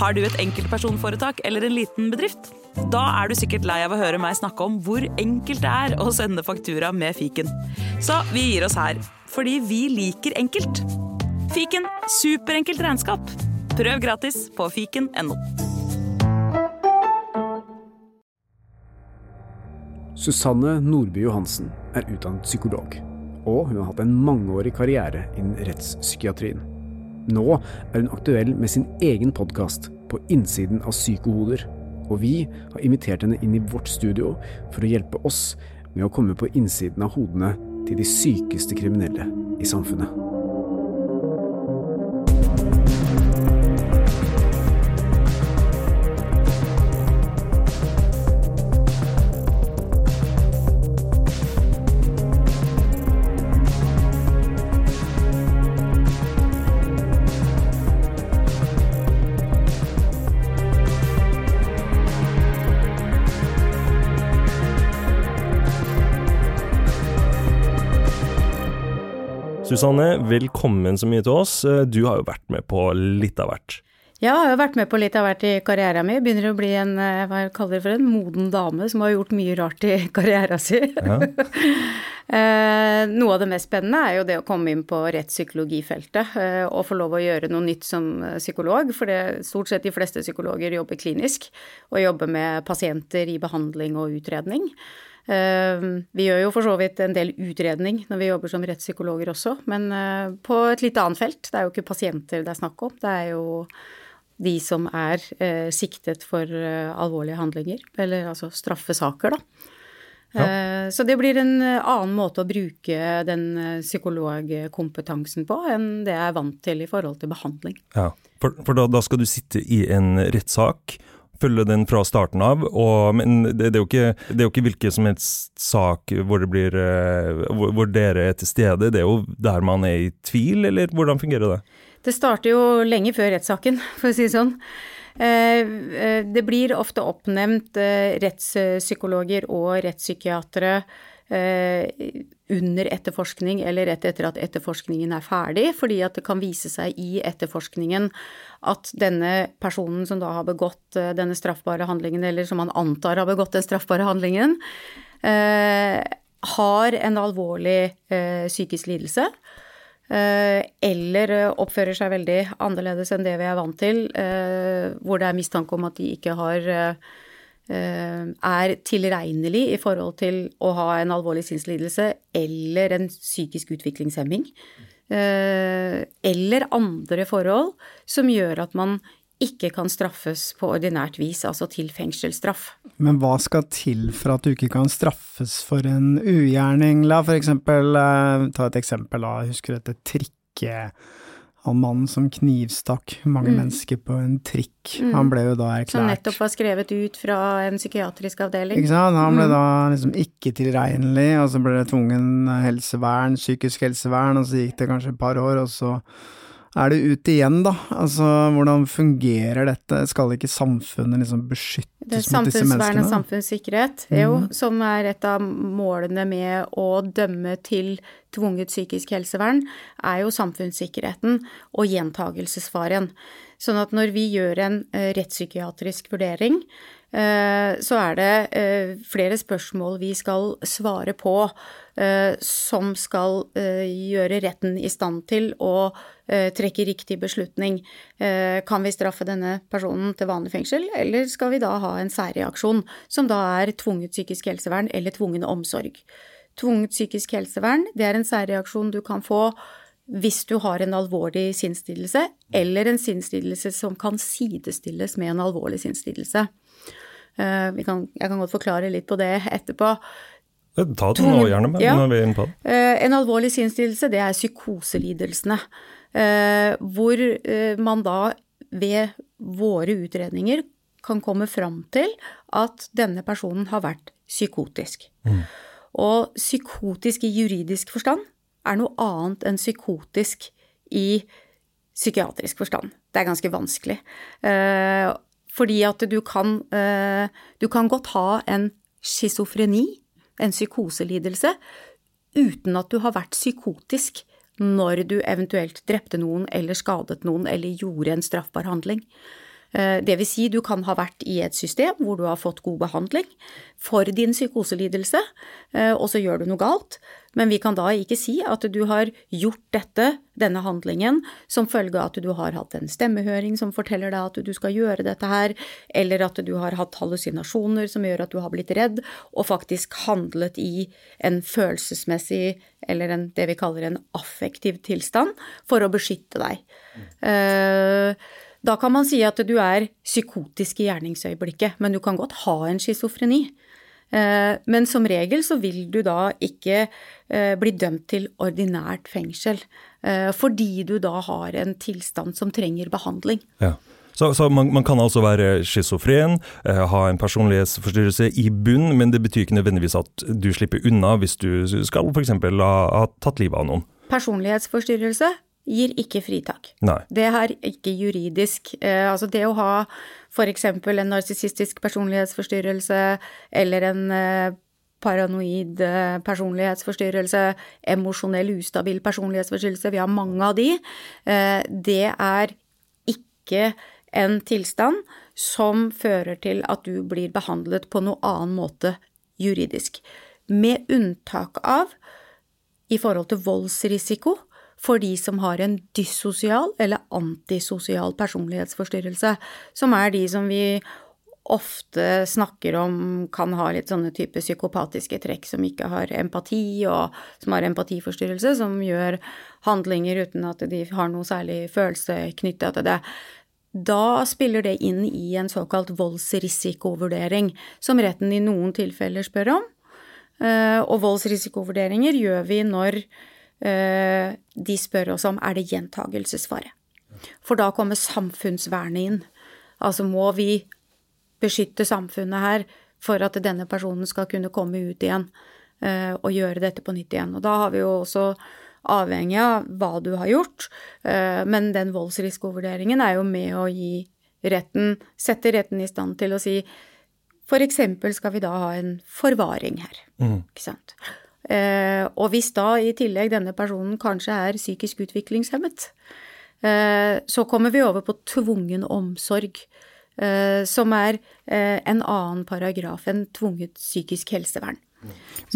Har du et enkeltpersonforetak eller en liten bedrift? Da er du sikkert lei av å høre meg snakke om hvor enkelt det er å sende faktura med fiken. Så vi gir oss her, fordi vi liker enkelt. Fiken superenkelt regnskap. Prøv gratis på fiken.no. Susanne Nordby Johansen er utdannet psykolog, og hun har hatt en mangeårig karriere innen rettspsykiatrien. Nå er hun aktuell med sin egen podkast På innsiden av psykohoder, og vi har invitert henne inn i vårt studio for å hjelpe oss med å komme på innsiden av hodene til de sykeste kriminelle i samfunnet. Susanne, velkommen så mye til oss. Du har jo vært med på litt av hvert. Ja, jeg har jo vært med på litt av hvert i karrieren min. Begynner å bli en, eh, hva jeg kaller det for en moden dame som har gjort mye rart i karrieren sin. Ja. Eh, noe av det mest spennende er jo det å komme inn på rettspsykologifeltet eh, og få lov å gjøre noe nytt som psykolog, for det, stort sett de fleste psykologer jobber klinisk og jobber med pasienter i behandling og utredning. Vi gjør jo for så vidt en del utredning når vi jobber som rettspsykologer også, men på et litt annet felt. Det er jo ikke pasienter det er snakk om, det er jo de som er eh, siktet for eh, alvorlige handlinger, eller altså straffesaker, da. Ja. Eh, så det blir en eh, annen måte å bruke den eh, psykologkompetansen på enn det jeg er vant til i forhold til behandling. Ja, For, for da, da, skal du sitte i en rettssak, følge den fra starten av, og, men det, det, er ikke, det, er jo ikke, hvilken som helst sak hvor, blir, hvor, hvor dere er til stede, det er jo der man er i tvil, eller hvordan fungerer det? Det starter jo lenge før rettssaken, for å si det sånn. Eh, eh, det blir ofte oppnevnt eh, rettspsykologer og rettspsykiatere under etterforskning eller rett etter at etterforskningen er ferdig, fordi at det kan vise seg i etterforskningen at denne personen som da har begått denne straffbare handlingen, eller som man antar har begått den straffbare handlingen, har en alvorlig psykisk lidelse Eh, eller eh, oppfører seg veldig annerledes enn det vi er vant til, eh, hvor det er mistanke om at de ikke har er tilregnelig i forhold til å ha en alvorlig sinnslidelse eller en psykisk utviklingshemming. Eller andre forhold som gjør at man ikke kan straffes på ordinært vis, altså til fengselsstraff. Men hva skal til for at du ikke kan straffes for en ugjerning? La for eksempel eh, ta et eksempel, da. Husker du dette trikke... Han mannen som knivstakk mange mm. mennesker på en trikk. Mm. Han ble jo da erklært Som nettopp var skrevet ut fra en psykiatrisk avdeling. Ikke sant. Han ble mm. da liksom ikke tilregnelig, og så ble det tvungen helsevern, psykisk helsevern, og så gikk det kanskje et par år, og så er det ut igjen, da? Altså, hvordan fungerer dette? Skal ikke samfunnet liksom beskyttes mot disse menneskene? Samfunnsvern og samfunnssikkerhet, mm. jo, som er et av målene med å dømme til tvunget psykisk helsevern, er jo samfunnssikkerheten og gjentagelsesfaren. Sånn at når vi gjør en uh, rettspsykiatrisk vurdering, så er det uh, flere spørsmål vi skal svare på som skal gjøre retten i stand til å Eh, trekke riktig beslutning. Eh, kan vi straffe denne personen til vanlig fengsel, eller skal vi da ha en særreaksjon, som da er tvunget psykisk helsevern eller tvungen omsorg? Tvunget psykisk helsevern, det er en særreaksjon du kan få hvis du har en alvorlig sinnslidelse, eller en sinnslidelse som kan sidestilles med en alvorlig sinnslidelse. Eh, jeg kan godt forklare litt på det etterpå. Ta det nå gjerne med, ja. når vi er inne på det. En alvorlig sinnslidelse, det er psykoselidelsene. Eh, hvor eh, man da ved våre utredninger kan komme fram til at denne personen har vært psykotisk. Mm. Og psykotisk i juridisk forstand er noe annet enn psykotisk i psykiatrisk forstand. Det er ganske vanskelig. Eh, fordi at du kan, du kan godt ha en schizofreni, en psykoselidelse, uten at du har vært psykotisk når du eventuelt drepte noen eller skadet noen eller gjorde en straffbar handling. Eh, det vil si, du kan ha vært i et system hvor du har fått god behandling for din psykoselidelse, eh, og så gjør du noe galt. Men vi kan da ikke si at du har gjort dette, denne handlingen, som følge av at du har hatt en stemmehøring som forteller deg at du skal gjøre dette her, eller at du har hatt hallusinasjoner som gjør at du har blitt redd, og faktisk handlet i en følelsesmessig, eller en, det vi kaller en affektiv tilstand, for å beskytte deg. Mm. Da kan man si at du er psykotisk i gjerningsøyeblikket, men du kan godt ha en schizofreni. Eh, men som regel så vil du da ikke eh, bli dømt til ordinært fengsel, eh, fordi du da har en tilstand som trenger behandling. Ja. Så, så man, man, kan altså være schizofren, ha en personlighetsforstyrrelse i bunn, men det betyr ikke nødvendigvis at du slipper unna hvis du skal f.eks. Ha, ha tatt livet av noen. Personlighetsforstyrrelse gir ikke fritak. Nei. Det er ikke juridisk. Eh, altså det å ha f.eks. en narsissistisk personlighetsforstyrrelse eller en eh, paranoid eh, personlighetsforstyrrelse, emosjonell ustabil personlighetsforstyrrelse, vi har mange av de, eh, det er ikke en tilstand som fører til at du blir behandlet på noe annen måte juridisk. Med unntak av i forhold til voldsrisiko, for de som har en dyssosial eller antisosial personlighetsforstyrrelse, som er de som vi ofte snakker om kan ha litt sånne type psykopatiske trekk, som ikke har empati, og som har empatiforstyrrelse, som gjør handlinger uten at de har noe særlig følelse knytta til det. Da spiller det inn i en såkalt voldsrisikovurdering, som retten i noen tilfeller spør om. Eh, og voldsrisikovurderinger gjør vi når de spør oss om er det gjentagelsesfare. For da kommer samfunnsvernet inn. Altså må vi beskytte samfunnet her for at denne personen skal kunne komme ut igjen eh, og gjøre dette på nytt igjen. Og da har vi jo også avhengig av hva du har gjort, eh, men den voldsrisikovurderingen er jo med å gi retten, sette retten i stand til å si eksempel skal vi da ha en forvaring her, mm. ikke sant. Eh, og hvis da i tillegg denne personen kanskje er psykisk utviklingshemmet, eh, så kommer vi over på tvungen omsorg, eh, som er en annen paragraf enn tvunget psykisk helsevern.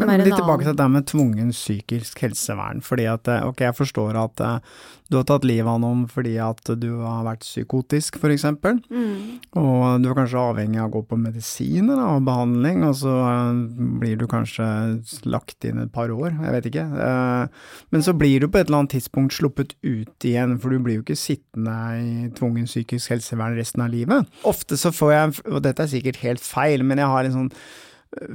Men litt tilbake til det med tvungen psykisk helsevern. fordi at, eh, ok, jeg forstår at uh, du har tatt livet av noen fordi at du har vært psykotisk, f.eks. Mm. Og du er kanskje avhengig av å gå på medisiner og behandling, og så uh, blir du kanskje lagt inn et par år, jeg vet ikke. Men så blir du på et eller annet tidspunkt sluppet ut igjen, for du blir jo ikke sittende i tvungen psykisk helsevern resten av livet. Ofte så får jeg, og dette er sikkert helt feil, men jeg har en sånn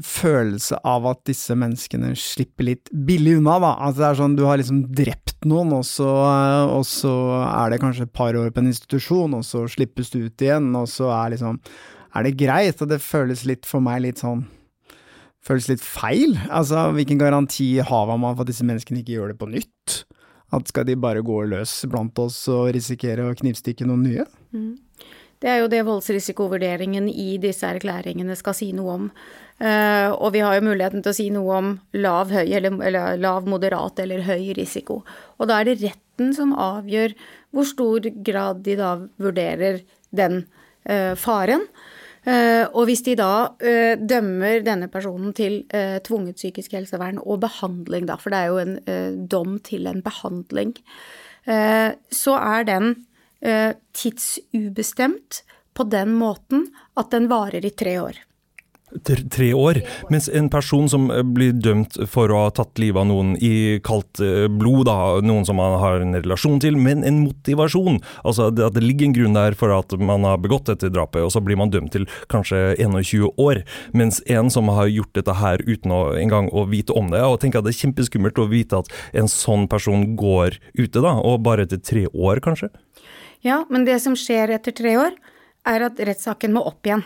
følelse av at disse menneskene slipper litt billig unna, da. Altså det er sånn, du har liksom drept noen, og så, og så er det kanskje et par år på en institusjon, og så slippes du ut igjen, og så er liksom Er det greit? Og det føles litt for meg litt sånn Føles litt feil. Altså, hvilken garanti har man for at disse menneskene ikke gjør det på nytt? At skal de bare gå løs blant oss og risikere å knivstikke noen nye? Mm. Det er jo det voldsrisikovurderingen i disse erklæringene skal si noe om. Uh, og vi har jo muligheten til å si noe om lav, høy, eller, eller, lav, moderat eller høy risiko. Og da er det retten som avgjør hvor stor grad de da vurderer den uh, faren. Uh, og hvis de da dømmer denne personen til tvunget psykisk helsevern og behandling, da, for det er jo en dom til en behandling, så er den tidsubestemt på den måten at den varer i tre år. Tre år, mens en person som eh, blir dømt for å ha tatt livet av noen i kaldt eh, blod, da, noen som man har en relasjon til, men en motivasjon, altså at det ligger en grunn der for at man har begått dette drapet, og så blir man dømt til kanskje 21 år, mens en som har gjort dette her uten å engang å vite om det, og tenker at det er kjempeskummelt å vite at en sånn person går ute, da, og bare etter tre år, kanskje? Ja, men det som skjer etter tre år, er at rettssaken må opp igjen.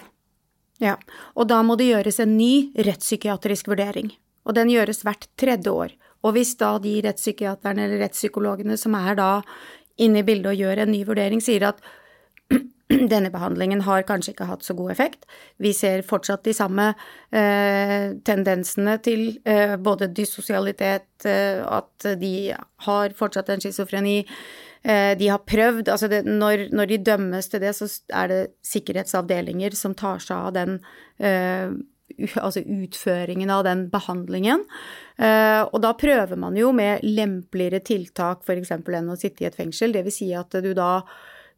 Ja, og da må det gjøres en ny rettspsykiatrisk vurdering, og den gjøres hvert tredje år. Og hvis da de rettspsykiaterne eller rettspsykologene som er da inne i bildet og gjør en ny vurdering, sier at denne behandlingen har kanskje ikke hatt så god effekt. Vi ser fortsatt de samme eh, tendensene til eh, både dysosialitet, eh, at de har fortsatt en schizofreni, de har prøvd Altså, det, når, når, de dømmes til det, så er det sikkerhetsavdelinger som tar seg av den uh, altså utføringen av den behandlingen. Uh, og da prøver man jo med lempeligere tiltak f.eks. enn å sitte i et fengsel. Det vil si at du da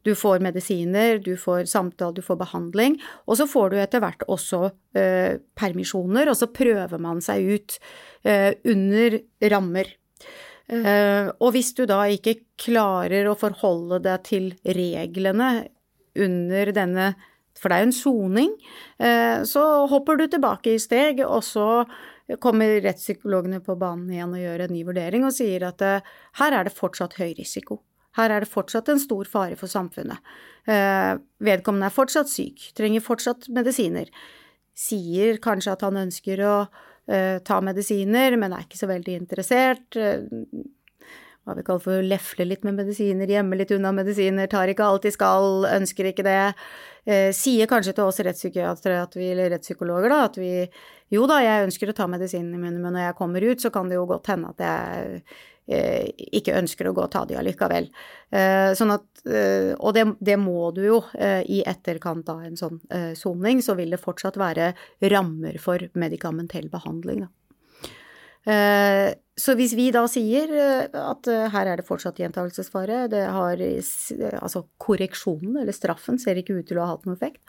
du får medisiner, du får samtale, du får behandling. Og så får du etter hvert også eh, permisjoner, og så prøver man seg ut eh, under rammer. Uh, og hvis du da ikke klarer å forholde deg til reglene under denne for det er jo en soning, så hopper du tilbake i steg, og så kommer rettspsykologene på banen igjen og gjør en ny vurdering og sier at her er det fortsatt høy risiko. Her er det fortsatt en stor fare for samfunnet. Eh, vedkommende er fortsatt syk, trenger fortsatt medisiner. Sier kanskje at han ønsker å eh, ta medisiner, men er ikke så veldig interessert. Eh, hva vi kaller for lefle litt med medisiner, gjemme litt unna medisiner, tar ikke alt de skal, ønsker ikke det. sier kanskje til oss rettspsykiatere eller rettspsykologer da, at vi jo da, jeg ønsker å ta medisinene mine, men når jeg kommer ut, så kan det jo godt hende at jeg Eh, ikke ønsker å gå og ta de allikevel. Eh, sånn at, eh, og det, det, må du jo i etterkant av en sånn soning, så vil det fortsatt være rammer for medikamentell behandling. Så hvis vi da sier at her er det fortsatt gjentakelsesfare, det har altså korreksjonen eller straffen ser ikke ut til å ha hatt noen effekt,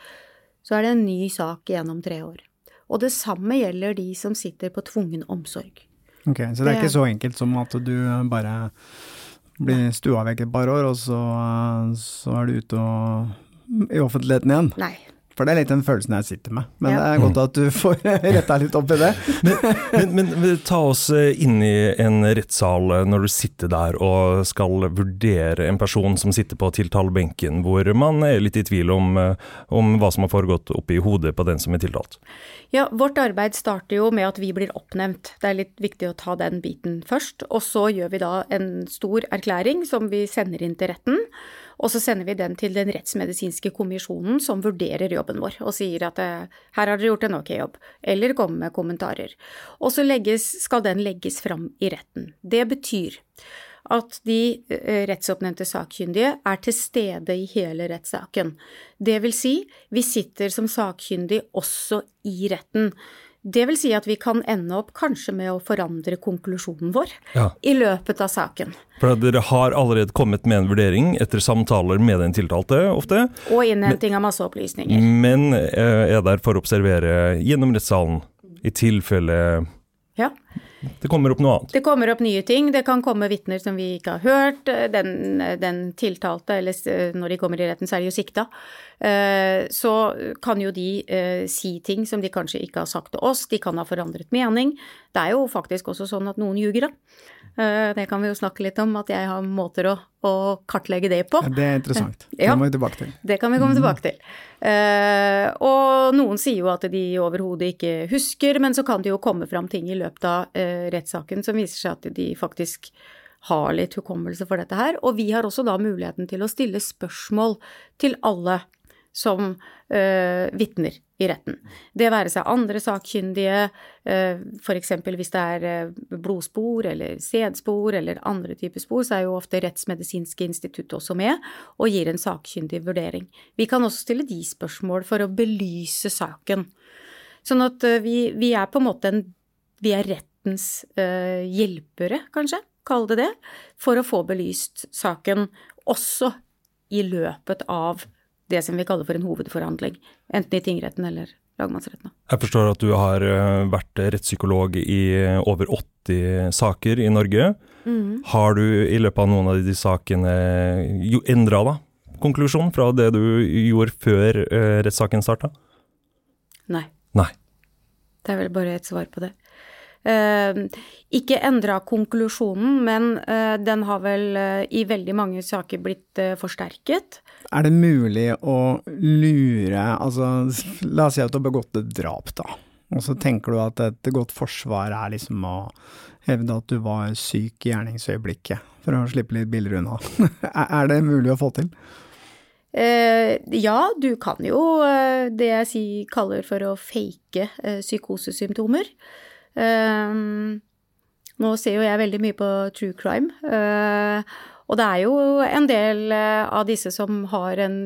så er det en ny sak gjennom tre år. Og det samme gjelder de som sitter på tvungen omsorg. Ok, Så det er ikke så enkelt som at du bare blir stua vekk et par år, og så, så er du ute og, i offentligheten igjen? Nei. For det er litt den følelsen jeg sitter med. Men ja. det er godt at du får retta litt opp i det. men, men, men, ta oss eh, inn i en rettssal eh, når du sitter der og skal vurdere en person som sitter på tiltalebenken, hvor man er litt i tvil om, eh, om hva som har foregått oppi hodet på den som er tiltalt. Ja, vårt arbeid starter jo med at vi blir oppnevnt. Det er litt viktig å ta den biten først. Og så gjør vi da en stor erklæring som vi sender inn til retten. Og så sender vi den til den rettsmedisinske kommisjonen som vurderer jobben vår og sier at eh, her har dere gjort en ok jobb, eller kommer med kommentarer. Og så legges, skal den legges fram i retten. Det betyr at de eh, rettsoppnevnte sakkyndige er til stede i hele rettssaken. Det vil si, vi sitter som sakkyndig også i retten. Det vil si at vi kan ende opp kanskje med å forandre konklusjonen vår ja. i løpet av saken. For dere har allerede kommet med en vurdering etter samtaler med den tiltalte, ofte. Og innhenting av masse opplysninger. Men eh, er der for å observere gjennom rettssalen, i tilfelle ja. Det kommer opp noe annet? Det kommer opp nye ting. Det kan komme vitner som vi ikke har hørt. Den, den, tiltalte, eller når de kommer i retten, så er de jo sikta. Eh, så kan jo de eh, si ting som de kanskje ikke har sagt til oss. De kan ha forandret mening. Det er jo faktisk også sånn at noen ljuger, da. Eh, det kan vi jo snakke litt om, at jeg har måter å, å kartlegge det på. Det er interessant. Det kommer vi tilbake til. Det kan vi komme tilbake til. Uh, og noen sier jo at de overhodet ikke husker, men så kan det jo komme fram ting i løpet av uh, rettssaken som viser seg at de faktisk har litt hukommelse for dette her. Og vi har også da muligheten til å stille spørsmål til alle som uh, vitner i retten. Det være seg andre sakkyndige, uh, f.eks. hvis det er uh, blodspor eller sædspor eller andre typer spor, så er jo ofte Rettsmedisinske institutt også med og gir en sakkyndig vurdering. Vi kan også stille de spørsmål for å belyse saken. Sånn at uh, vi, vi, er på en måte en Vi er rettens hjelpere, kanskje, kall det det, for å få belyst saken også i løpet av det som vi kaller for en hovedforhandling, enten i tingretten eller lagmannsretten. Jeg forstår at du har eh, vært rettspsykolog i over 80 saker i Norge. Mm. Har du i løpet av noen av de sakene endra da, konklusjonen fra det du gjorde før rettssaken starta? Nei. Nei. Det er vel bare et svar på det. Uh, ikke endra konklusjonen, men uh, den har vel uh, i veldig mange saker blitt forsterket. Er det mulig å lure Altså, la oss si at du har begått et drap, da. Og så tenker du at et godt forsvar er liksom å hevde at du var syk i gjerningsøyeblikket, for å slippe litt billigere unna. er det mulig å få til? Eh, ja, du kan jo eh, det jeg si, kaller for å fake eh, psykosesymptomer. Eh, nå ser jo jeg veldig mye på true crime, eh, Og det er jo en del av disse som har en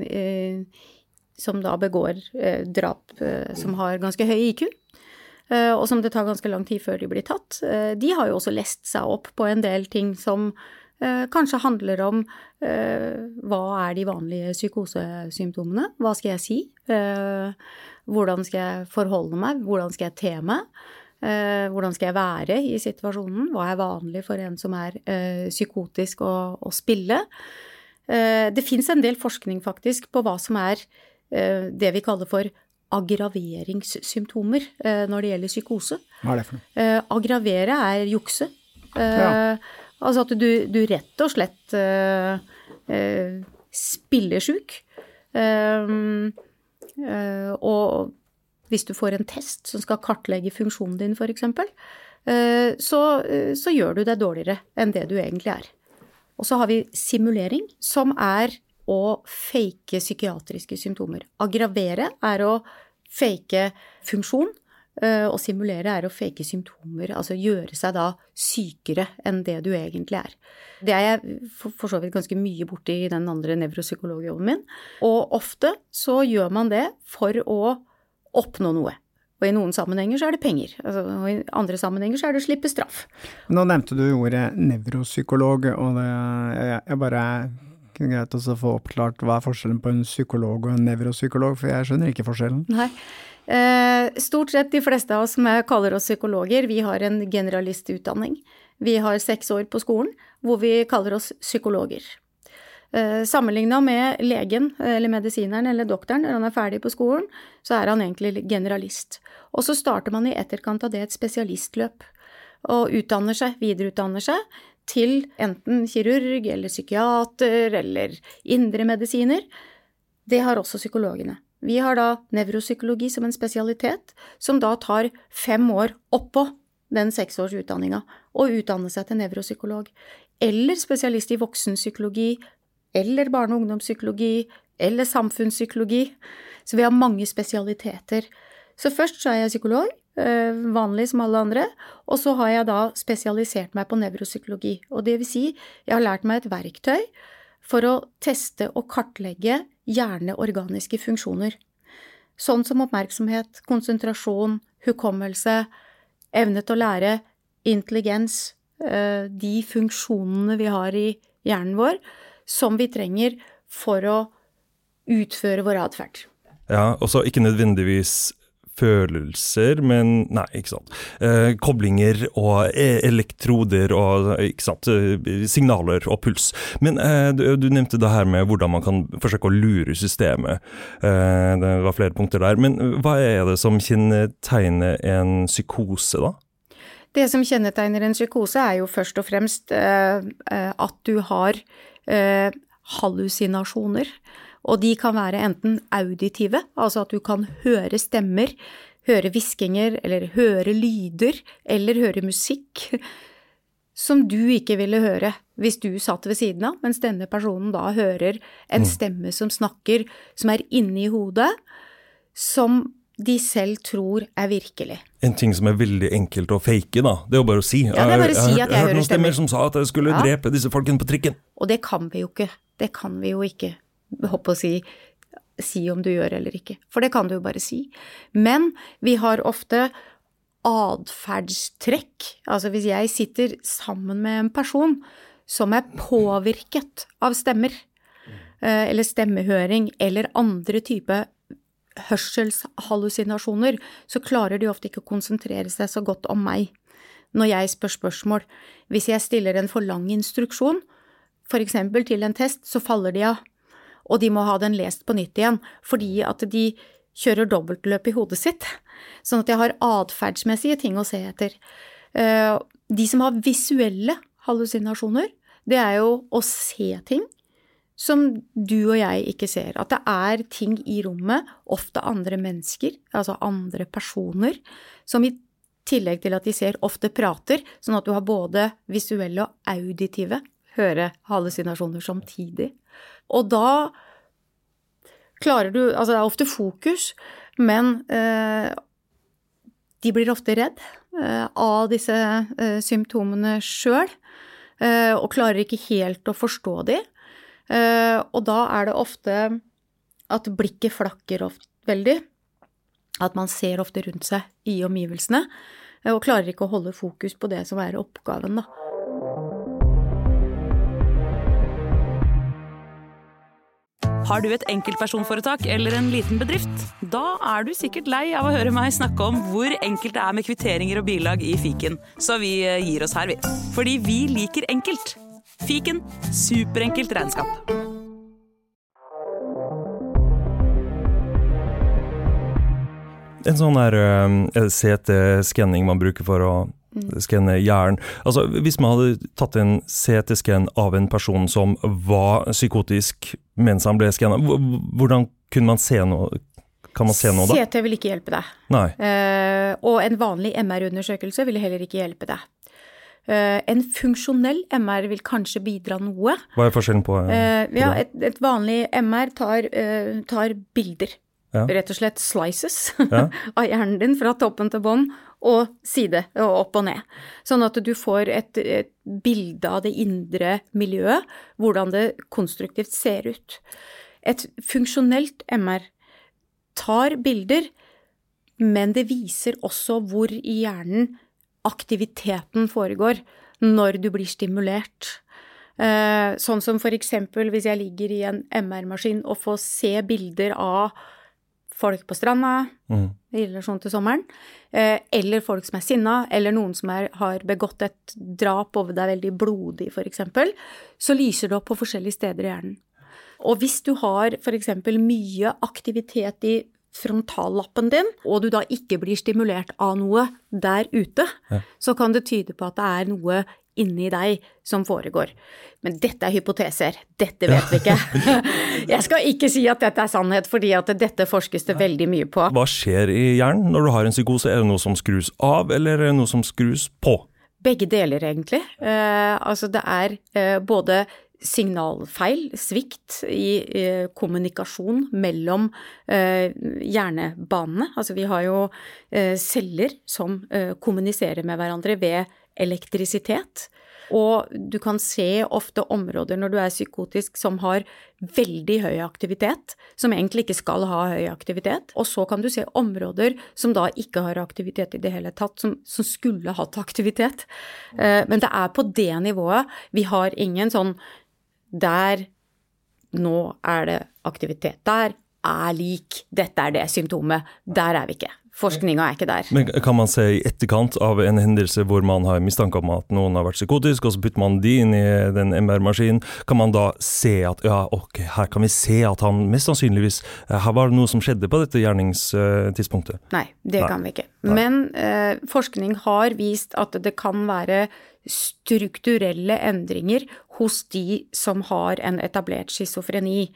Som da begår drap som har ganske høy IQ. Og som det tar ganske lang tid før de blir tatt. De har jo også lest seg opp på en del ting som kanskje handler om hva er de vanlige psykosesymptomene? Hva skal jeg si? Hvordan skal jeg forholde meg? Hvordan skal jeg te meg? Eh, hvordan skal jeg være i situasjonen? Hva er vanlig for en som er eh, psykotisk å, å spille? Eh, det fins en del forskning faktisk på hva som er det vi kaller for aggraveringssymptomer når det gjelder psykose. Hva er det for noe? Aggravere er jukse. Ja. Altså at du, du, rett og slett spiller sjuk. Og hvis du får en test som skal kartlegge funksjonen din, f.eks., eh, så, eh, så gjør du deg dårligere enn det du egentlig er. Og så har vi simulering, som er å fake psykiatriske symptomer. Aggravere er å fake funksjon, eh, og simulere er å fake symptomer, altså gjøre seg da sykere enn det du egentlig er. Det er jeg for så vidt ganske mye borti i den andre nevropsykologjobben min. Og ofte så gjør man det for å oppnå noe. Og i noen sammenhenger så er det penger, altså, og i andre sammenhenger så er det å slippe straff. Nå nevnte du ordet nevropsykolog, og det, jeg, jeg bare kunne greit å få oppklart hva er forskjellen på en psykolog og en nevropsykolog, for jeg skjønner ikke forskjellen. Nei. Eh, stort sett de fleste av oss som kaller oss psykologer, vi har en generalistutdanning. Vi har seks år på skolen hvor vi kaller oss psykologer. Eh, Sammenligna med legen eller medisineren eller doktoren når han er ferdig på skolen, så er han egentlig generalist. Og så starter man i etterkant av det et spesialistløp, og utdanner seg, videreutdanner seg, til enten kirurg eller psykiater eller indremedisiner. Det har også psykologene. Vi har da nevropsykologi som en spesialitet, som da tar fem år oppå den seksårsutdanninga, og utdanne seg til nevropsykolog. Eller spesialist i voksenpsykologi, eller barne- og ungdomspsykologi, eller samfunnspsykologi. Så vi har mange spesialiteter. Så først så er jeg psykolog, eh, vanlig som alle andre, og så har jeg da spesialisert meg på nevropsykologi. Og det vil si, jeg har lært meg et verktøy for å teste og kartlegge hjerneorganiske funksjoner. Sånn som oppmerksomhet, konsentrasjon, hukommelse, evne til å lære, intelligens, eh, de funksjonene vi har i hjernen vår, som vi trenger for å utføre vår atferd. Ja, og så ikke nødvendigvis følelser, men Nei, ikke sant. Eh, koblinger og e, elektroder og ikke sant, signaler og puls. Men eh, du, du, nevnte det her med hvordan man kan forsøke å lure systemet. Eh, det var flere punkter der. Men hva er det som kjennetegner en psykose, da? Det som kjennetegner en psykose, er jo først og fremst eh, eh, at du har eh, hallusinasjoner. Og de kan være enten auditive, altså at du kan høre stemmer, høre hviskinger eller høre lyder, eller høre musikk som du ikke ville høre hvis du satt ved siden av, mens denne personen da hører en mm. stemme som snakker, som er inni hodet, som de selv tror er virkelig. En ting som er veldig enkelt å fake, da. Det er jo bare å si. Ja, det er bare å si at jeg, jeg, jeg hører noen stemmer som sa at jeg skulle ja. drepe disse folkene på trikken. Og det kan vi jo ikke. Det kan vi jo ikke, håper å si, si om du gjør eller ikke. For det kan du jo bare si. Men vi har ofte atferdstrekk. Altså hvis jeg sitter sammen med en person som er påvirket av stemmer, eh, eller stemmehøring, eller andre typer hørselshallusinasjoner, så klarer de ofte ikke å konsentrere seg så godt om meg når jeg spør spørsmål. Hvis jeg stiller en for lang instruksjon, eksempel til en test, så faller de av, og de må ha den lest på nytt igjen, fordi at de kjører dobbeltløp i hodet sitt, sånn at jeg har atferdsmessige ting å se etter. Eh, de som har visuelle hallusinasjoner, det er jo å se ting som du og jeg ikke ser. At det er ting i rommet, ofte andre mennesker, altså andre personer, som i tillegg til at de ser, ofte prater, sånn at du har både visuelle og auditive hørehallusinasjoner samtidig. Og da klarer du Altså, det er ofte fokus, men eh, de blir ofte redd eh, av disse eh, symptomene sjøl. eh, og klarer ikke helt å forstå de. Eh, og da er det ofte at blikket flakker ofte veldig. At man ser ofte rundt seg i omgivelsene, eh, og klarer ikke å holde fokus på det som er oppgaven, da. Har du et enkeltpersonforetak eller en liten bedrift? Da er du sikkert lei av å høre meg snakke om hvor enkelt det er med kvitteringer og bilag i fiken, så vi eh, gir oss her, vi. Fordi vi liker enkelt. Fiken superenkelt regnskap. En sånn der uh, CT-skanning man bruker for å skanne hjernen. Altså, hvis man hadde tatt en CT-skann av en person som var psykotisk mens han ble skanna, hvordan kunne man se noe? Kan man se noe da? CT vil ikke hjelpe deg. Nei. Uh, og en vanlig MR-undersøkelse vil heller ikke hjelpe deg. Eh, en funksjonell MR vil kanskje bidra noe. Hva er forskjellen på, eh, på ja, et, et vanlig MR tar, eh, tar bilder. Ja. Rett og slett slices Ja. av hjernen din fra toppen til bånn og side og opp og ned. Sånn at du får et, et bilde av det indre miljøet, hvordan det konstruktivt ser ut. Et funksjonelt MR tar bilder, men det viser også hvor i hjernen aktiviteten foregår når du blir stimulert. Eh, sånn som for eksempel hvis jeg ligger i en MR-maskin og får se bilder av folk på stranda Mm. i relasjon til sommeren, eh, eller folk som er sinna, eller noen som er, har begått et drap og det er veldig blodig, for eksempel, så lyser det opp på forskjellige steder i hjernen. Og hvis du har eksempel mye aktivitet i frontallappen din, og du da ikke blir stimulert av noe der ute, så kan det tyde på at det er noe inni deg som foregår. Men dette er hypoteser. Dette vet vi ikke. Jeg skal ikke si at dette er sannhet, fordi at dette forskes det veldig mye på. Hva skjer i hjernen når du har en psykose? Er det noe som skrus av, eller er det noe som skrus på? Begge deler, egentlig. Eh, altså det er eh, både signalfeil, svikt i eh, kommunikasjon mellom eh, hjernebanene. Altså vi har jo eh, celler som eh, kommuniserer med hverandre ved elektrisitet. Og du kan se ofte områder når du er psykotisk som har veldig høy aktivitet, som egentlig ikke skal ha høy aktivitet. Og så kan du se områder som da ikke har aktivitet i det hele tatt, som, som skulle hatt aktivitet. Eh, men det er på det nivået. Vi har ingen sånn der nå er det aktivitet. Der er lik. Dette er det symptomet. Der er vi ikke. Forskninga er ikke der. Men kan man se i etterkant av en hendelse hvor man har mistanke om at noen har vært psykotisk, og så putter man de inn i den MR-maskinen, kan man da se at ja, ok, her kan vi se at han mest sannsynligvis eh, Her var det noe som skjedde på dette gjerningstidspunktet? Nei, det Nei. kan vi ikke. Men eh, forskning har vist at det kan være strukturelle endringer hos de som har en etablert schizofreni.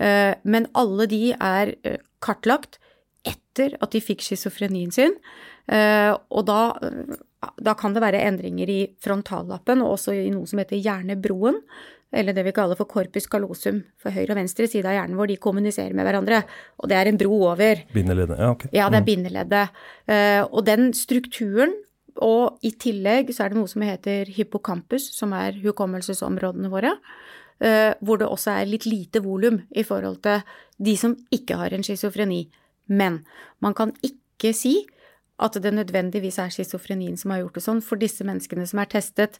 Eh, men alle de er eh, kartlagt etter at de fikk schizofrenien sin. Eh, og da, da kan det være endringer i frontallappen og også i noe som heter hjernebroen. Eller det vi kaller for corpus callosum, for høyre og venstre side av hjernen, hvor de kommuniserer med hverandre. Og det er en bro over. Bindeleddet? Ja, ok. Ja, det er bindeleddet. Eh, og den strukturen, og i tillegg så er det noe som heter hippocampus, som er hukommelsesområdene våre, eh, hvor det også er litt lite volum i forhold til de som ikke har en schizofreni. Men man kan ikke si at det nødvendigvis er schizofrenien som har gjort det sånn, for disse menneskene som er testet,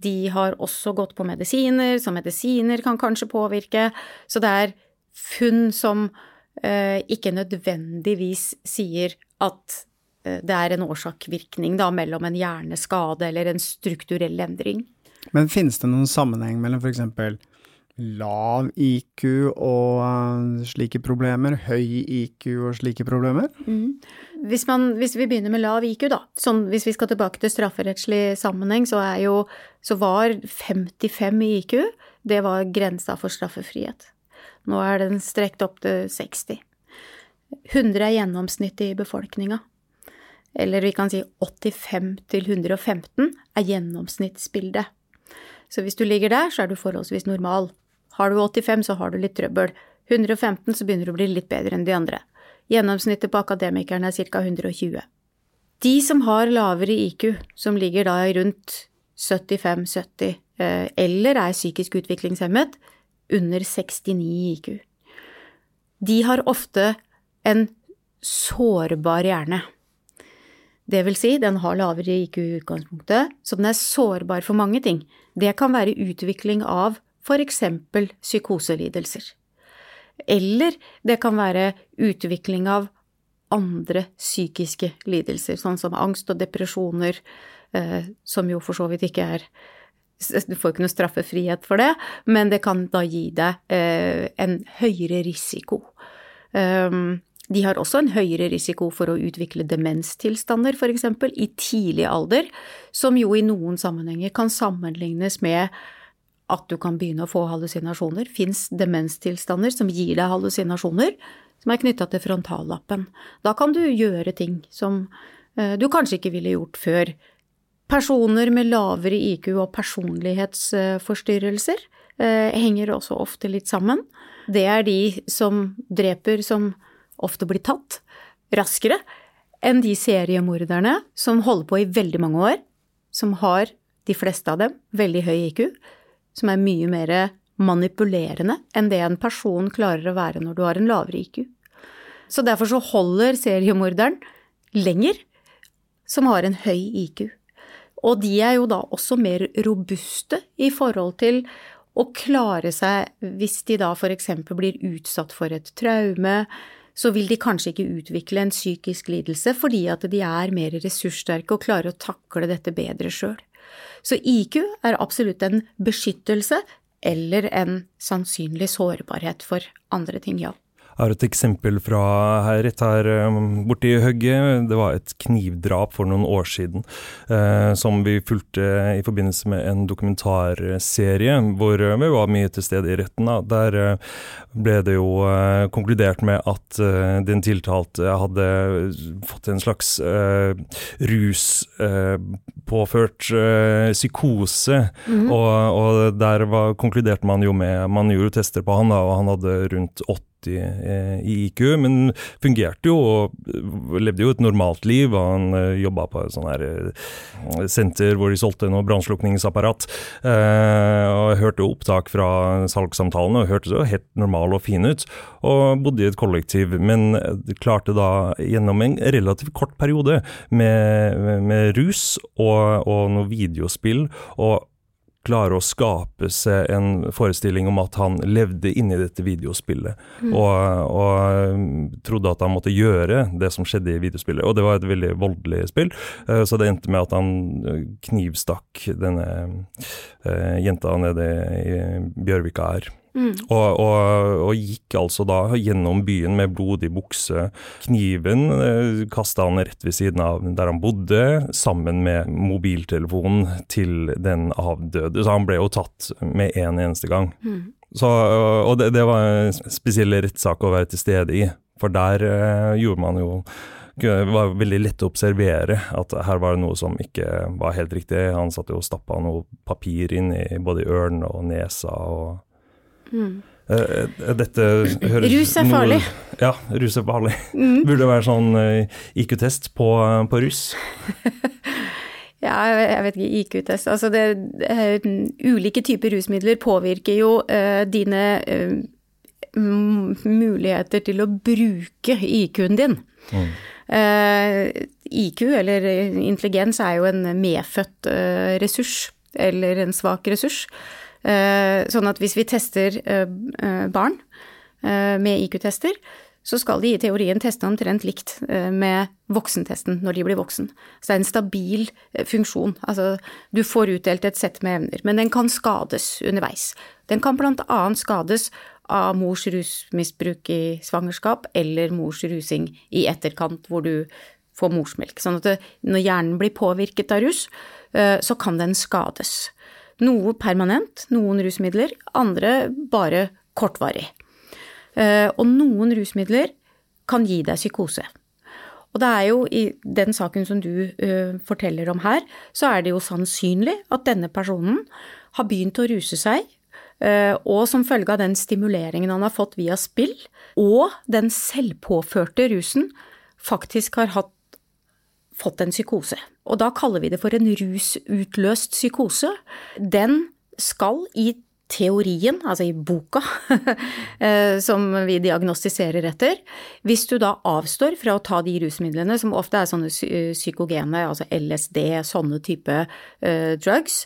de har også gått på medisiner, så medisiner kan kanskje påvirke. Så det er funn som eh, ikke nødvendigvis sier at det er en årsak-virkning da, mellom en hjerneskade eller en strukturell endring. Men finnes det noen sammenheng mellom f.eks. lav IQ og eh, slike problemer, høy IQ og slike problemer? Hvis, man, hvis vi begynner med lav IQ, da, sånn hvis vi skal tilbake til strafferettslig sammenheng, så, er jo, så var 55 i IQ, det var grensa for straffefrihet. Nå er den strekt opp til 60. 100 er gjennomsnittet i befolkninga. Eller vi kan si 85 til 115 er gjennomsnittsbildet. Så hvis du ligger der, så er du forholdsvis normal. Har du 85, så har du litt trøbbel. 115, så begynner du å bli litt bedre enn de andre. Gjennomsnittet på akademikerne er ca. 120. De som har lavere IQ, som ligger da i rundt 75-70 eh, eller er psykisk utviklingshemmet, under 69 IQ. De har ofte en sårbar hjerne. Det vil si, den har lavere IQ i utgangspunktet, så den er sårbar for mange ting. Det kan være utvikling av for eksempel psykoselidelser. Eller det kan være utvikling av andre psykiske lidelser, sånn som angst og depresjoner, eh, som jo for så vidt ikke er Du får ikke noe straffefrihet for det, men det kan da gi deg eh, en høyere risiko. Um, de har også en høyere risiko for å utvikle demenstilstander, f.eks., i tidlig alder, som jo i noen sammenhenger kan sammenlignes med at du kan begynne å få hallusinasjoner. Fins demenstilstander som gir deg hallusinasjoner, som er knytta til frontallappen. Da kan du gjøre ting som eh, du kanskje ikke ville gjort før. Personer med lavere IQ og personlighetsforstyrrelser eh, henger også ofte litt sammen. Det er de som dreper, som ofte blir tatt raskere enn de seriemorderne som holder på i veldig mange år, som har, de fleste av dem, veldig høy IQ, som er mye mer manipulerende enn det en person klarer å være når du har en lavere IQ. Så derfor så holder seriemorderen lenger, som har en høy IQ. Og de er jo da også mer robuste i forhold til å klare seg hvis de da f.eks. blir utsatt for et traume, så vil de kanskje ikke utvikle en psykisk lidelse fordi at de er mer ressurssterke og klarer å takle dette bedre sjøl. Så IQ er absolutt en beskyttelse eller en sannsynlig sårbarhet for andre ting, ja. Jeg har et eksempel fra her, rett her um, borti Høgget. Det var et knivdrap for noen år siden eh, som vi fulgte i forbindelse med en dokumentarserie hvor eh, vi var mye til stede i retten. Da. Der eh, ble det jo eh, konkludert med at eh, den tiltalte hadde fått en slags eh, rus ruspåført psykose, mm -hmm. og, og, der var, konkluderte man jo med Man gjorde tester på han, da, og han hadde rundt åtte 170 i eh, IQ, men fungerte jo og eh, levde jo et normalt liv. Han eh, jobba på et sånt her senter hvor de solgte noe brannslukningsapparat. Og jeg hørte opptak fra salgssamtalene og hørtes jo helt normal og fin ut. Og bodde i et kollektiv, men klarte da gjennom en relativt kort periode med, med rus og, og noe videospill og klare å skape seg en forestilling om at han levde inni dette videospillet, mm. og, og, um, trodde at han måtte gjøre det som skjedde i videospillet. Og det var et veldig voldelig spill, uh, så det endte med at han uh, knivstakk denne uh, jenta nede i Bjørvika her. Mm. Og, og, og, gikk altså da gjennom byen med blodig bukse. Kniven eh, kasta han rett ved siden av der han bodde, sammen med mobiltelefonen til den avdøde. Så han ble jo tatt med en eneste gang. Mm. Så, og det, det, var en spesiell rettssak å være til stede i, for der uh, gjorde man jo det var veldig lett å observere at her var det noe som ikke var helt riktig. Han satt jo og stappa noe papir inn i både ørene og nesa. og Mm. Dette høres Rus er farlig. Noe, ja, rus er farlig. Mm. Burde det være sånn eh, IQ-test på, på rus? ja, jeg vet ikke. IQ-test. Altså det, ulike typer rusmidler påvirker jo uh, dine uh, muligheter til å bruke IQ-en din. Mm. Uh, IQ, eller intelligens, er jo en medfødt ressurs, eller en svak ressurs. Eh, sånn at hvis vi tester eh, eh, barn med IQ-tester, så skal de i teorien teste omtrent likt med voksentesten når de blir voksen. Så det er en stabil funksjon. Altså, du får utdelt et sett med evner, men den kan skades underveis. Den kan blant annet skades av mors rusmisbruk i svangerskap eller mors rusing i etterkant hvor du får morsmelk. Sånn at når hjernen blir påvirket av rus, så kan den skades. Noe permanent, noen rusmidler, andre bare kortvarig. Eh, og noen rusmidler kan gi deg psykose. Og det er jo i den saken som du uh, forteller om her, så er det jo sannsynlig at denne personen har begynt å ruse seg, uh, og som følge av den stimuleringen han har fått via spill, og den selvpåførte rusen, faktisk har hatt fått en psykose. Og da kaller vi det for en rusutløst psykose. Den skal i teorien, altså i boka, eh, som vi diagnostiserer etter, hvis du da avstår fra å ta de rusmidlene som ofte er sånne psykogene, altså LSD, sånne type uh, drugs,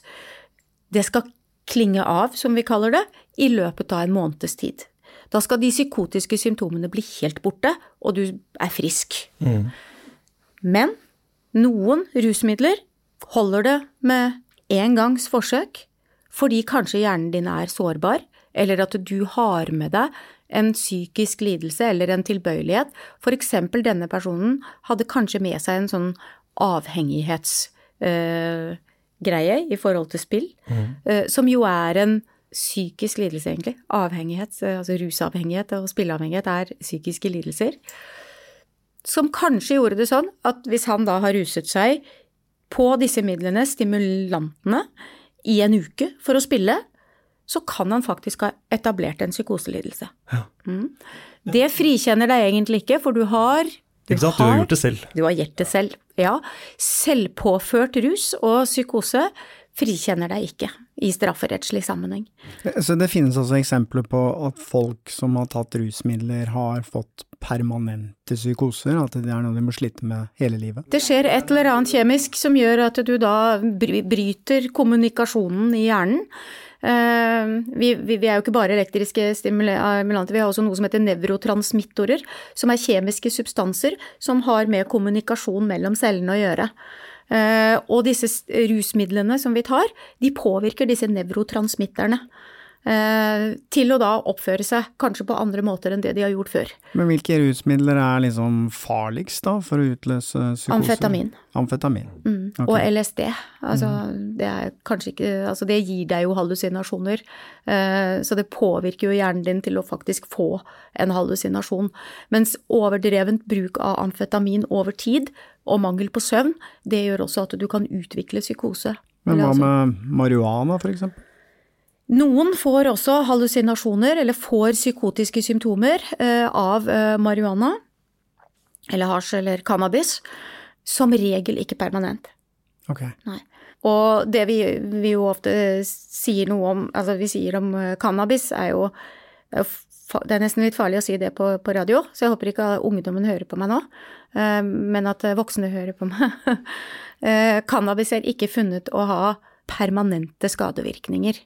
det skal klinge av, som vi kaller det, i løpet av en måneds tid. Da skal de psykotiske symptomene bli helt borte, og du er frisk. Mm. Men noen rusmidler holder det med én gangs forsøk, fordi kanskje hjernen din er sårbar, eller at du har med deg en psykisk lidelse eller en tilbøyelighet. For eksempel denne personen hadde kanskje med seg en sånn avhengighetsgreie øh, i forhold til spill, mm. øh, som jo er en psykisk lidelse, egentlig. Avhengighet, øh, altså rusavhengighet og spilleavhengighet er psykiske lidelser. Som kanskje gjorde det sånn at hvis han da har ruset seg på disse midlene, stimulantene, i en uke for å spille, så kan han faktisk ha etablert en psykoselidelse. Ja. Mm. Det frikjenner deg egentlig ikke, for du har du, ikke sant? du har gjort det selv. Du har gjort det selv, ja. Selvpåført rus og psykose frikjenner deg ikke i strafferettslig sammenheng. Så det finnes også eksempler på at folk som har tatt rusmidler, har fått permanente psykoser? At det er noe de må slite med hele livet? Det skjer et eller annet kjemisk som gjør at du da bryter kommunikasjonen i hjernen. Eh, vi, vi, vi, er jo ikke bare elektriske stimulanter, vi har også noe som heter nevrotransmittorer, som er kjemiske substanser som har med kommunikasjon mellom cellene å gjøre. Eh, og disse rusmidlene som vi tar, de påvirker disse nevrotransmitterne. Eh, til å da oppføre seg kanskje på andre måter enn det de har gjort før. Men hvilke rusmidler er liksom farligst da for å utløse psykose? Amfetamin. Amfetamin. Mm. Okay. Og LSD. Altså, mm. det er kanskje ikke Altså, det gir deg jo hallusinasjoner. Eh, så det påvirker jo hjernen din til å faktisk få en hallusinasjon. Mens overdrevent bruk av amfetamin over tid og mangel på søvn, det gjør også at du kan utvikle psykose. Men hva altså med marihuana, for eksempel? Noen får også hallusinasjoner eller får psykotiske symptomer eh, av eh, marihuana eller hasj eller cannabis. Som regel ikke permanent. Ok. Nei. Og det vi, vi, jo ofte sier noe om, altså vi sier om eh, cannabis, er jo Det er nesten litt farlig å si det på, på radio, så jeg håper ikke ungdommen hører på meg nå, men at voksne hører på meg. Cannabis er ikke funnet å ha permanente skadevirkninger.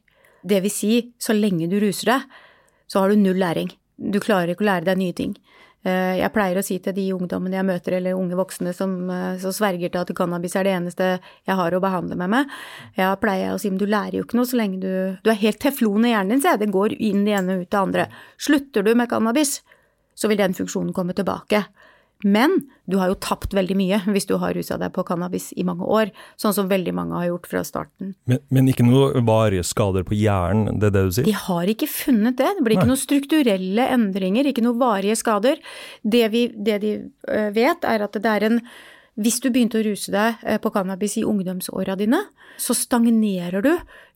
Det vil si, så lenge du ruser deg, så har du null læring. Du klarer ikke å lære deg nye ting. Eh, jeg pleier å si til de ungdommene jeg møter, eller unge voksne som, eh, som sverger til at cannabis er det eneste jeg har å behandle meg med jeg pleier å si men du lærer jo ikke noe så lenge du Du er helt teflon i hjernen din, sier jeg. Det går inn det ene og ut det andre. Slutter du med cannabis, så vil den funksjonen komme tilbake. Men du har jo tapt veldig mye hvis du har rusa deg på cannabis i mange år, sånn som veldig mange har gjort fra starten. Men, men ikke noe varige skader på hjernen, det er det du sier? De har ikke funnet det. Det blir ikke Nei. noen strukturelle endringer, ikke noen varige skader. Det, vi, det de øh, vet, er at det er en hvis du begynte å ruse deg øh, på cannabis i ungdomsåra dine, så stagnerer du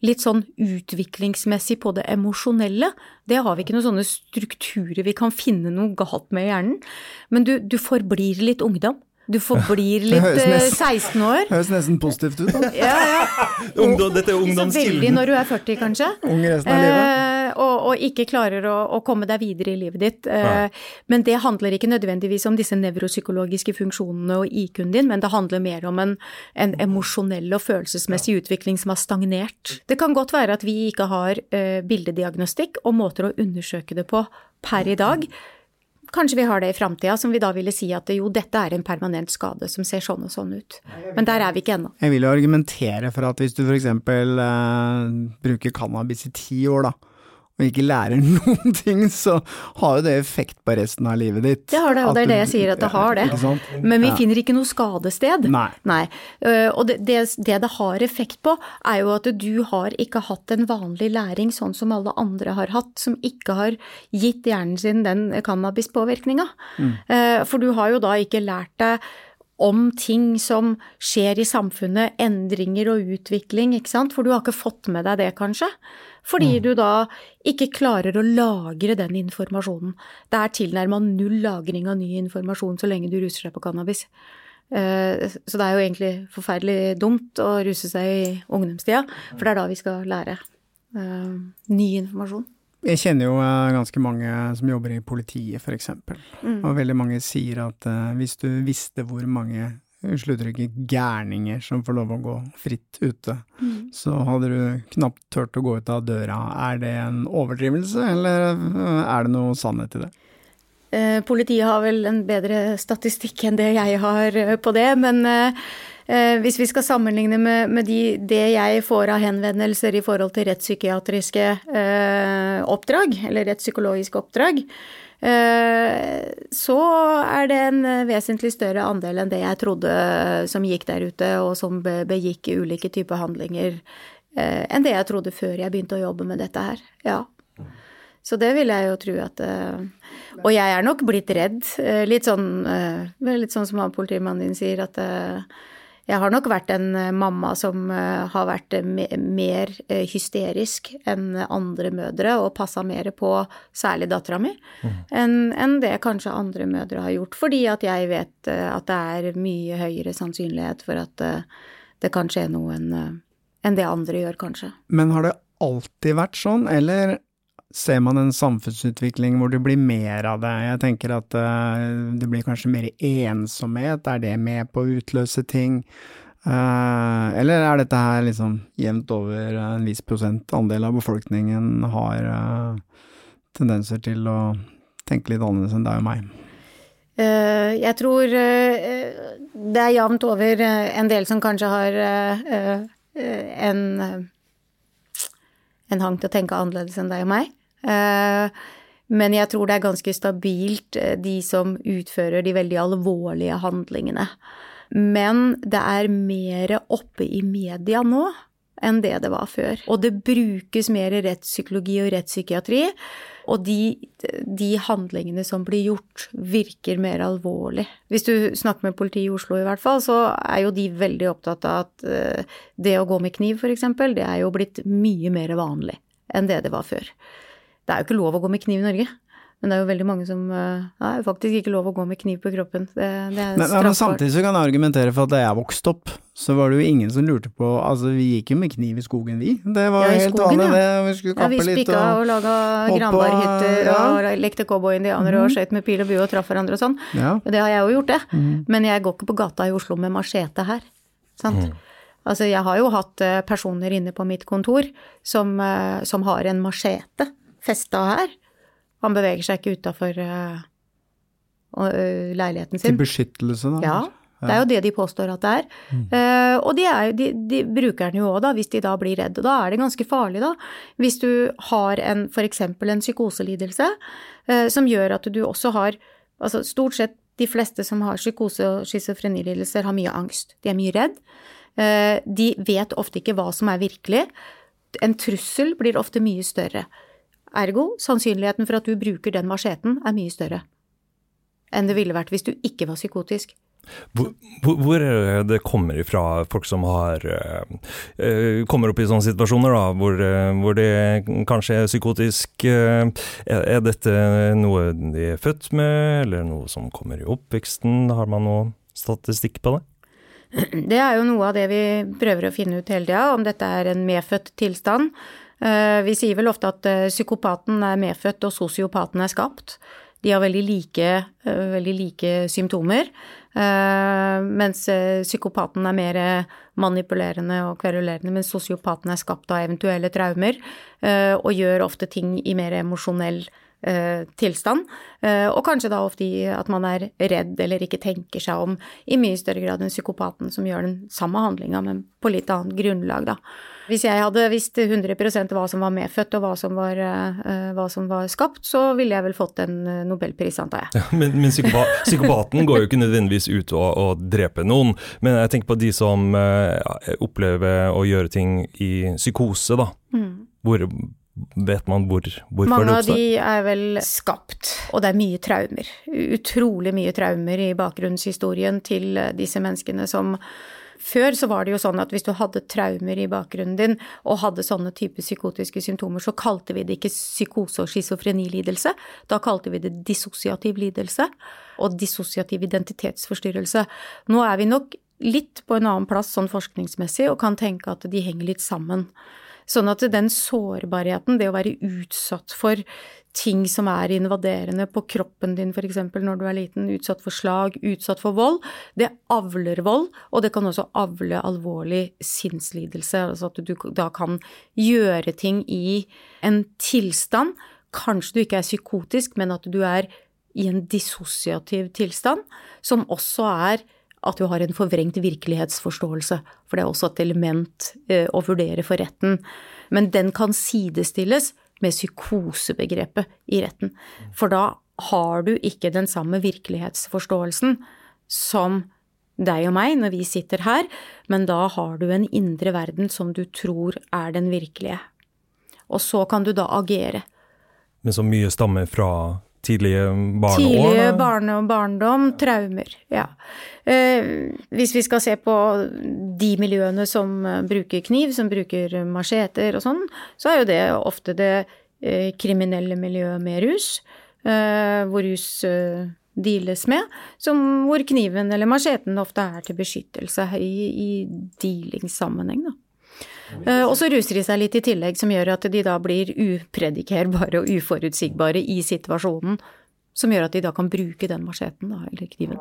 litt sånn utviklingsmessig på det emosjonelle. Det har vi ikke noen sånne strukturer vi kan finne noe galt med i hjernen. Men du, du forblir litt ungdom. Du forblir litt nesten, 16 eh, år. Høres nesten positivt ut, da. ja, ja. Ungdom, dette er ungdomskilden. Veldig når du er 40, kanskje. Ung resten av livet. Eh, og, og, ikke klarer å, å, komme deg videre i livet ditt. Ja. men det handler ikke nødvendigvis om disse nevropsykologiske funksjonene og IQ-en din, men det handler mer om en, en emosjonell og følelsesmessig utvikling som har stagnert. Det kan godt være at vi ikke har eh, bildediagnostikk og måter å undersøke det på per i dag. Kanskje vi har det i framtida, som vi da ville si at jo, dette er en permanent skade som ser sånn og sånn ut. Men der er vi ikke ennå. Jeg vil jo argumentere for at hvis du f.eks. Eh, bruker cannabis i ti år, da, og ikke lærer noen ting, så har jo det effekt på resten av livet ditt. Det har det, og det er det jeg sier, at det har det. Men vi finner ikke noe skadested. Nei. Nei. Øh, og det, det, det, det har effekt på, er jo at du har ikke hatt en vanlig læring sånn som alle andre har hatt, som ikke har gitt hjernen sin den cannabispåvirkninga. Mm. Øh, for du har jo da ikke lært deg om ting som skjer i samfunnet, endringer og utvikling, ikke sant, for du har ikke fått med deg det, kanskje. Fordi mm. du da ikke klarer å lagre den informasjonen. Det er tilnærma null lagring av ny informasjon så lenge du ruser deg på cannabis. Eh, så det er jo egentlig forferdelig dumt å ruse seg i ungdomstida, for det er da vi skal lære. uh, ny informasjon. Jeg kjenner jo ganske mange som jobber i politiet, eksempel. Mm. Og veldig mange sier at hvis du visste hvor mange slutttrykket gærninger som får lov å gå fritt ute, mm. Så hadde du knapt turt å gå ut av døra. Er det en overdrivelse, eller er det noe sannhet i det? Eh, politiet har vel en bedre statistikk enn det jeg har eh, på det, men eh, eh, hvis vi skal sammenligne med, med de, det jeg får av henvendelser i forhold til rettspsykiatriske eh, oppdrag, eller rettspsykologiske oppdrag, så er det en vesentlig større andel enn det jeg trodde som gikk der ute, og som begikk ulike typer handlinger, eh, enn det jeg trodde før jeg begynte å jobbe med dette her. Ja. Så det vil jeg jo tro at eh, Og jeg er nok blitt redd. Litt sånn, litt sånn som han politimannen din sier, at jeg har nok vært en eh, mamma som eh, har vært eh, mer hysterisk enn andre mødre, og passa mer på særlig dattera mi, mm. enn det kanskje andre mødre har gjort. Fordi at jeg vet at det er mye høyere sannsynlighet for at det kan skje noe enn det andre gjør, kanskje. Men har det alltid vært sånn, eller ser man en samfunnsutvikling hvor det blir mer av det? Jeg tenker at uh, det blir kanskje mer ensomhet, er det med på å utløse ting? Uh, eller er dette her liksom jevnt over en viss prosent andel av befolkningen har uh, tendenser til å tenke litt annerledes enn deg og meg? jeg tror det er jevnt over en del som kanskje har en en hang til å tenke annerledes enn deg og meg. Eh, men jeg tror det er ganske stabilt, eh, de som utfører de veldig alvorlige handlingene. Men det er mer oppe i media nå enn det det var før. Og det brukes mer rettspsykologi og rettspsykiatri. Og de, de, handlingene som blir gjort, virker mer alvorlig. Hvis du snakker med politiet i Oslo i hvert fall, så er jo de veldig opptatt av at uh, det å gå med kniv f.eks., det er jo blitt mye mer vanlig enn det det var før. Det er jo ikke lov å gå med kniv i Norge. Men det er jo veldig mange som uh, Det er faktisk ikke lov å gå med kniv på kroppen. Det, det er men, men, samtidig så kan jeg argumentere for at da jeg vokste opp, så var det jo ingen som lurte på Altså, vi gikk jo med kniv i skogen, vi. Det var ja, helt vanlig, ja. det. Vi skulle kappe litt og Ja, vi spikka og, og laga granbarhytter ja. og lekte cowboy-indianere mm. og mhm. skøyt med pil og bue og traff hverandre og sånn. Ja. Det har jeg jo gjort, det. Mm. Men jeg går ikke på gata i Oslo med machete her. Sant? Mm. Altså, jeg har jo hatt eh, personer inne på mitt kontor som, eh, som har en machete festa her han beveger seg ikke utafor uh, leiligheten sin. Til beskyttelse, da? Ja. Det er jo det de påstår at det er. Mm. Uh, og de, er, de, de, bruker den jo òg, da, hvis de da blir redde. Da er det ganske farlig, da. Hvis du har en f.eks. en psykoselidelse uh, som gjør at du også har Altså stort sett de fleste som har psykose og schizofrenilidelser, har mye angst. De er mye redd. Uh, de vet ofte ikke hva som er virkelig. En trussel blir ofte mye større. Ergo, sannsynligheten for at du bruker den macheten er mye større enn det ville vært hvis du ikke var psykotisk. Hvor, hvor det kommer ifra folk som har uh, kommer opp i sånne situasjoner, da, hvor, uh, hvor det kanskje er psykotisk. Er, dette noe de er født med, eller noe som kommer i oppveksten? Har man noe statistikk på det? Det er jo noe av det vi prøver å finne ut hele tida, om dette er en medfødt tilstand. Eh, vi sier vel ofte at eh, psykopaten er medfødt og sosiopaten er skapt. De har veldig like, eh, veldig like symptomer, mens psykopaten er mer manipulerende og kverulerende, mens sosiopaten er skapt av eventuelle traumer og gjør ofte ting i mer emosjonell tilstand. Eh, og kanskje da ofte i at man er redd eller ikke tenker seg om i mye større grad enn psykopaten som gjør den samme handlinga, men på litt annet grunnlag, da. Hvis jeg hadde visst 100% hva som var medfødt og hva som var, uh, hva som var, skapt, så ville jeg vel fått en eh, nobelpris, antar jeg. Ja, men, men psykopa psykopaten går jo ikke nødvendigvis ut og, og dreper noen. Men jeg tenker på de som opplever å gjøre ting i psykose, da. Mm. Hvor Vet man hvor, hvorfor Mange det oppstår? Mange av de er vel skapt, og det er mye traumer. Utrolig mye traumer i bakgrunnshistorien til eh, disse menneskene som før så var det jo sånn at hvis du hadde traumer i bakgrunnen din og hadde sånne type psykotiske symptomer, så kalte vi det ikke psykose og schizofrenilidelse. Da kalte vi det dissosiativ lidelse og dissosiativ identitetsforstyrrelse. Nå er vi nok litt på en annen plass sånn forskningsmessig og kan tenke at de henger litt sammen. Sånn at den sårbarheten, det å være utsatt for ting som er invaderende på kroppen din, f.eks. når du er liten, utsatt for slag, utsatt for vold, det avler vold, og det kan også avle alvorlig sinnslidelse. Altså at du da kan gjøre ting i en tilstand, kanskje du ikke er psykotisk, men at du er i en dissosiativ tilstand, som også er at du har en forvrengt virkelighetsforståelse, for det er også et element eh, å vurdere for retten. Men den kan sidestilles med psykosebegrepet i retten. For da har du ikke den samme virkelighetsforståelsen som deg og meg når vi sitter her, men da har du en indre verden som du tror er den virkelige. Og så kan du da agere. Men så mye stammer fra tidlige barneår? Tidlige barne- og barndom, traumer, ja. Eh, hvis vi skal se på de miljøene som eh, bruker kniv, som bruker macheter og sånn, så er jo det ofte det eh, kriminelle miljøet med rus, hvor rus deales med, som, hvor kniven eller macheten ofte er til beskyttelse i, i dealingssammenheng, da. Uh, og så ruser de seg litt i tillegg, som gjør at de da blir upredikerbare og uforutsigbare i situasjonen. Som gjør at de da kan bruke den macheten, da, eller kniven.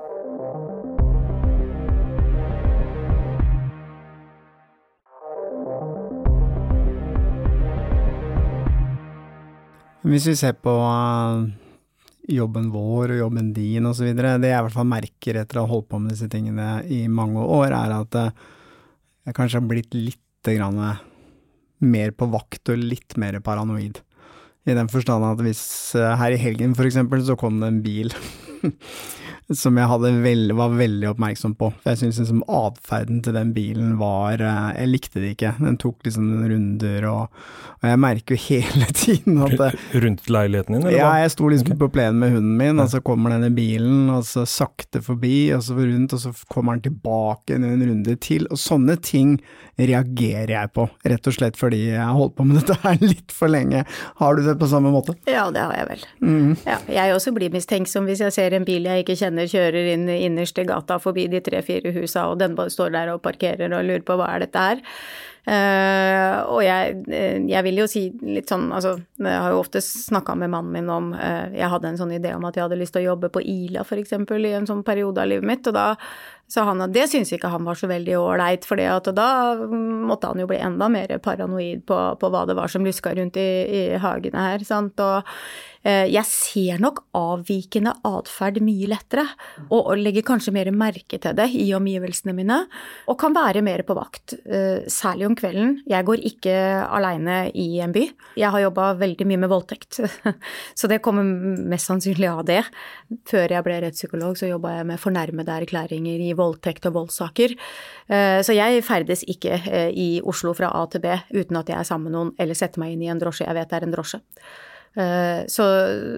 Hvis vi ser på uh, jobben vår og jobben din osv., det jeg i hvert fall merker etter å ha holdt på med disse tingene i mange år, er at uh, jeg kanskje har blitt litt grann mer på vakt og litt mer paranoid. I den forstand at hvis uh, her i helgen for eksempel, så kom det en bil som jeg veld, var veldig oppmerksom på. For jeg syns liksom atferden til den bilen var eh, Jeg likte det ikke. Den tok liksom runder og, og jeg merker jo hele tiden at det, Rundt leiligheten din, eller hva? Ja, jeg sto liksom på plenen med hunden min, og så kommer denne bilen, og så sakte forbi, og så rundt, og så kommer den tilbake en runde til. Og sånne ting reagerer jeg på, rett og slett fordi jeg har holdt på med dette her litt for lenge. Har du det på samme måte? Ja, det har jeg vel. Mm. Ja, jeg også blir mistenksom hvis jeg ser en bil jeg ikke kjenner kjører inn i gata forbi de tre-fire husa, og den bare står der og parkerer og lurer på hva er dette her. Uh, og jeg, eh, jeg, vil jo si litt sånn, altså jeg har jo ofte snakka med mannen min om uh, Jeg hadde en sånn idé om at jeg hadde lyst til å jobbe på Ila f.eks. i en sånn periode av livet mitt, og da sa han det syntes ikke han var så veldig ålreit, for da måtte han jo bli enda mer paranoid på, på hva det var som luska rundt i, i hagene her, sant, og Eh, jeg ser nok avvikende atferd mye lettere, og, legger kanskje mer merke til det i omgivelsene mine, og kan være mer på vakt, eh, særlig om kvelden. Jeg går ikke aleine i en by. Jeg har jobba veldig mye med voldtekt, så det kommer mest sannsynlig av det. Før jeg ble rettspsykolog, så jobba jeg med fornærmede erklæringer i voldtekt og voldssaker. Eh, så jeg ferdes ikke i Oslo fra A til B uten at jeg er sammen med noen, eller setter meg inn i en drosje jeg vet det er en drosje. Eh, så,